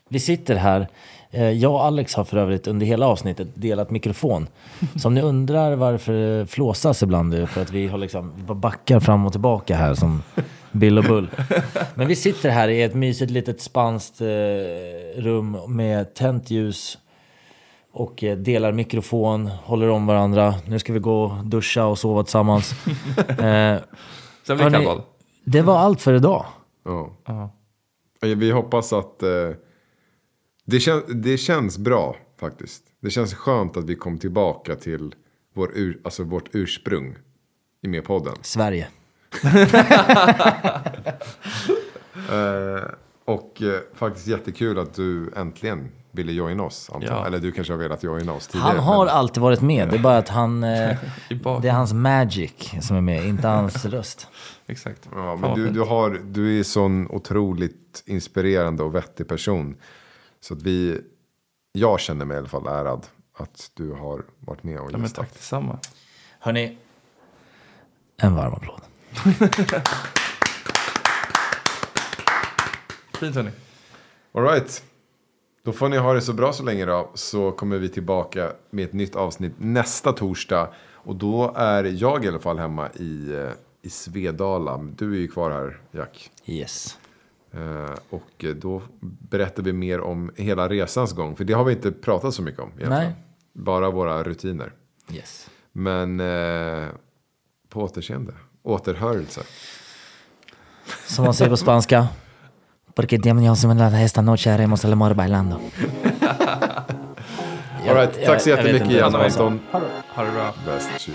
Vi sitter här. Eh, Jag och Alex har för övrigt under hela avsnittet delat mikrofon. Så om ni undrar varför det flåsas ibland, är för att vi har liksom, vi bara backar fram och tillbaka här som Bill och Bull. Men vi sitter här i ett mysigt litet spanskt eh, rum med tänt ljus och eh, delar mikrofon, håller om varandra. Nu ska vi gå och duscha och sova tillsammans. Eh, Sen blir det. Det var allt för idag. Ja. Ja. Eh, Vi hoppas att eh, det, kän, det känns bra faktiskt. Det känns skönt att vi kom tillbaka till vår ur, alltså vårt ursprung i med podden. Sverige. Eh, och eh, faktiskt jättekul att du äntligen ville joina oss. Anton. Ja. Eller du kanske har velat joina oss tidigare. Han har men- alltid varit med. Det är bara att han... Eh, det är hans magic som är med, inte hans röst. Exakt. Ja, men du, du, har, du är sån otroligt inspirerande och vettig person. Så att vi, jag känner mig i alla fall ärad att du har varit med och Ja, men gästat. tack detsamma. Hörni, en varm applåd. Fint hörni. All right. Då får ni ha det så bra så länge då. Så kommer vi tillbaka med ett nytt avsnitt nästa torsdag. Och då är jag i alla fall hemma i, eh, i Svedala. Du är ju kvar här, Jack. Yes. Eh, och då berättar vi mer om hela resans gång. För det har vi inte pratat så mycket om egentligen. Nej. Bara våra rutiner. Yes. Men eh, på återseende. Återhörelse. Som man säger på spanska. Porque demonios me esta noche haremos el amor bailando. All right, tack så jättemycket sa. Anton. Ha det bra. Bäst.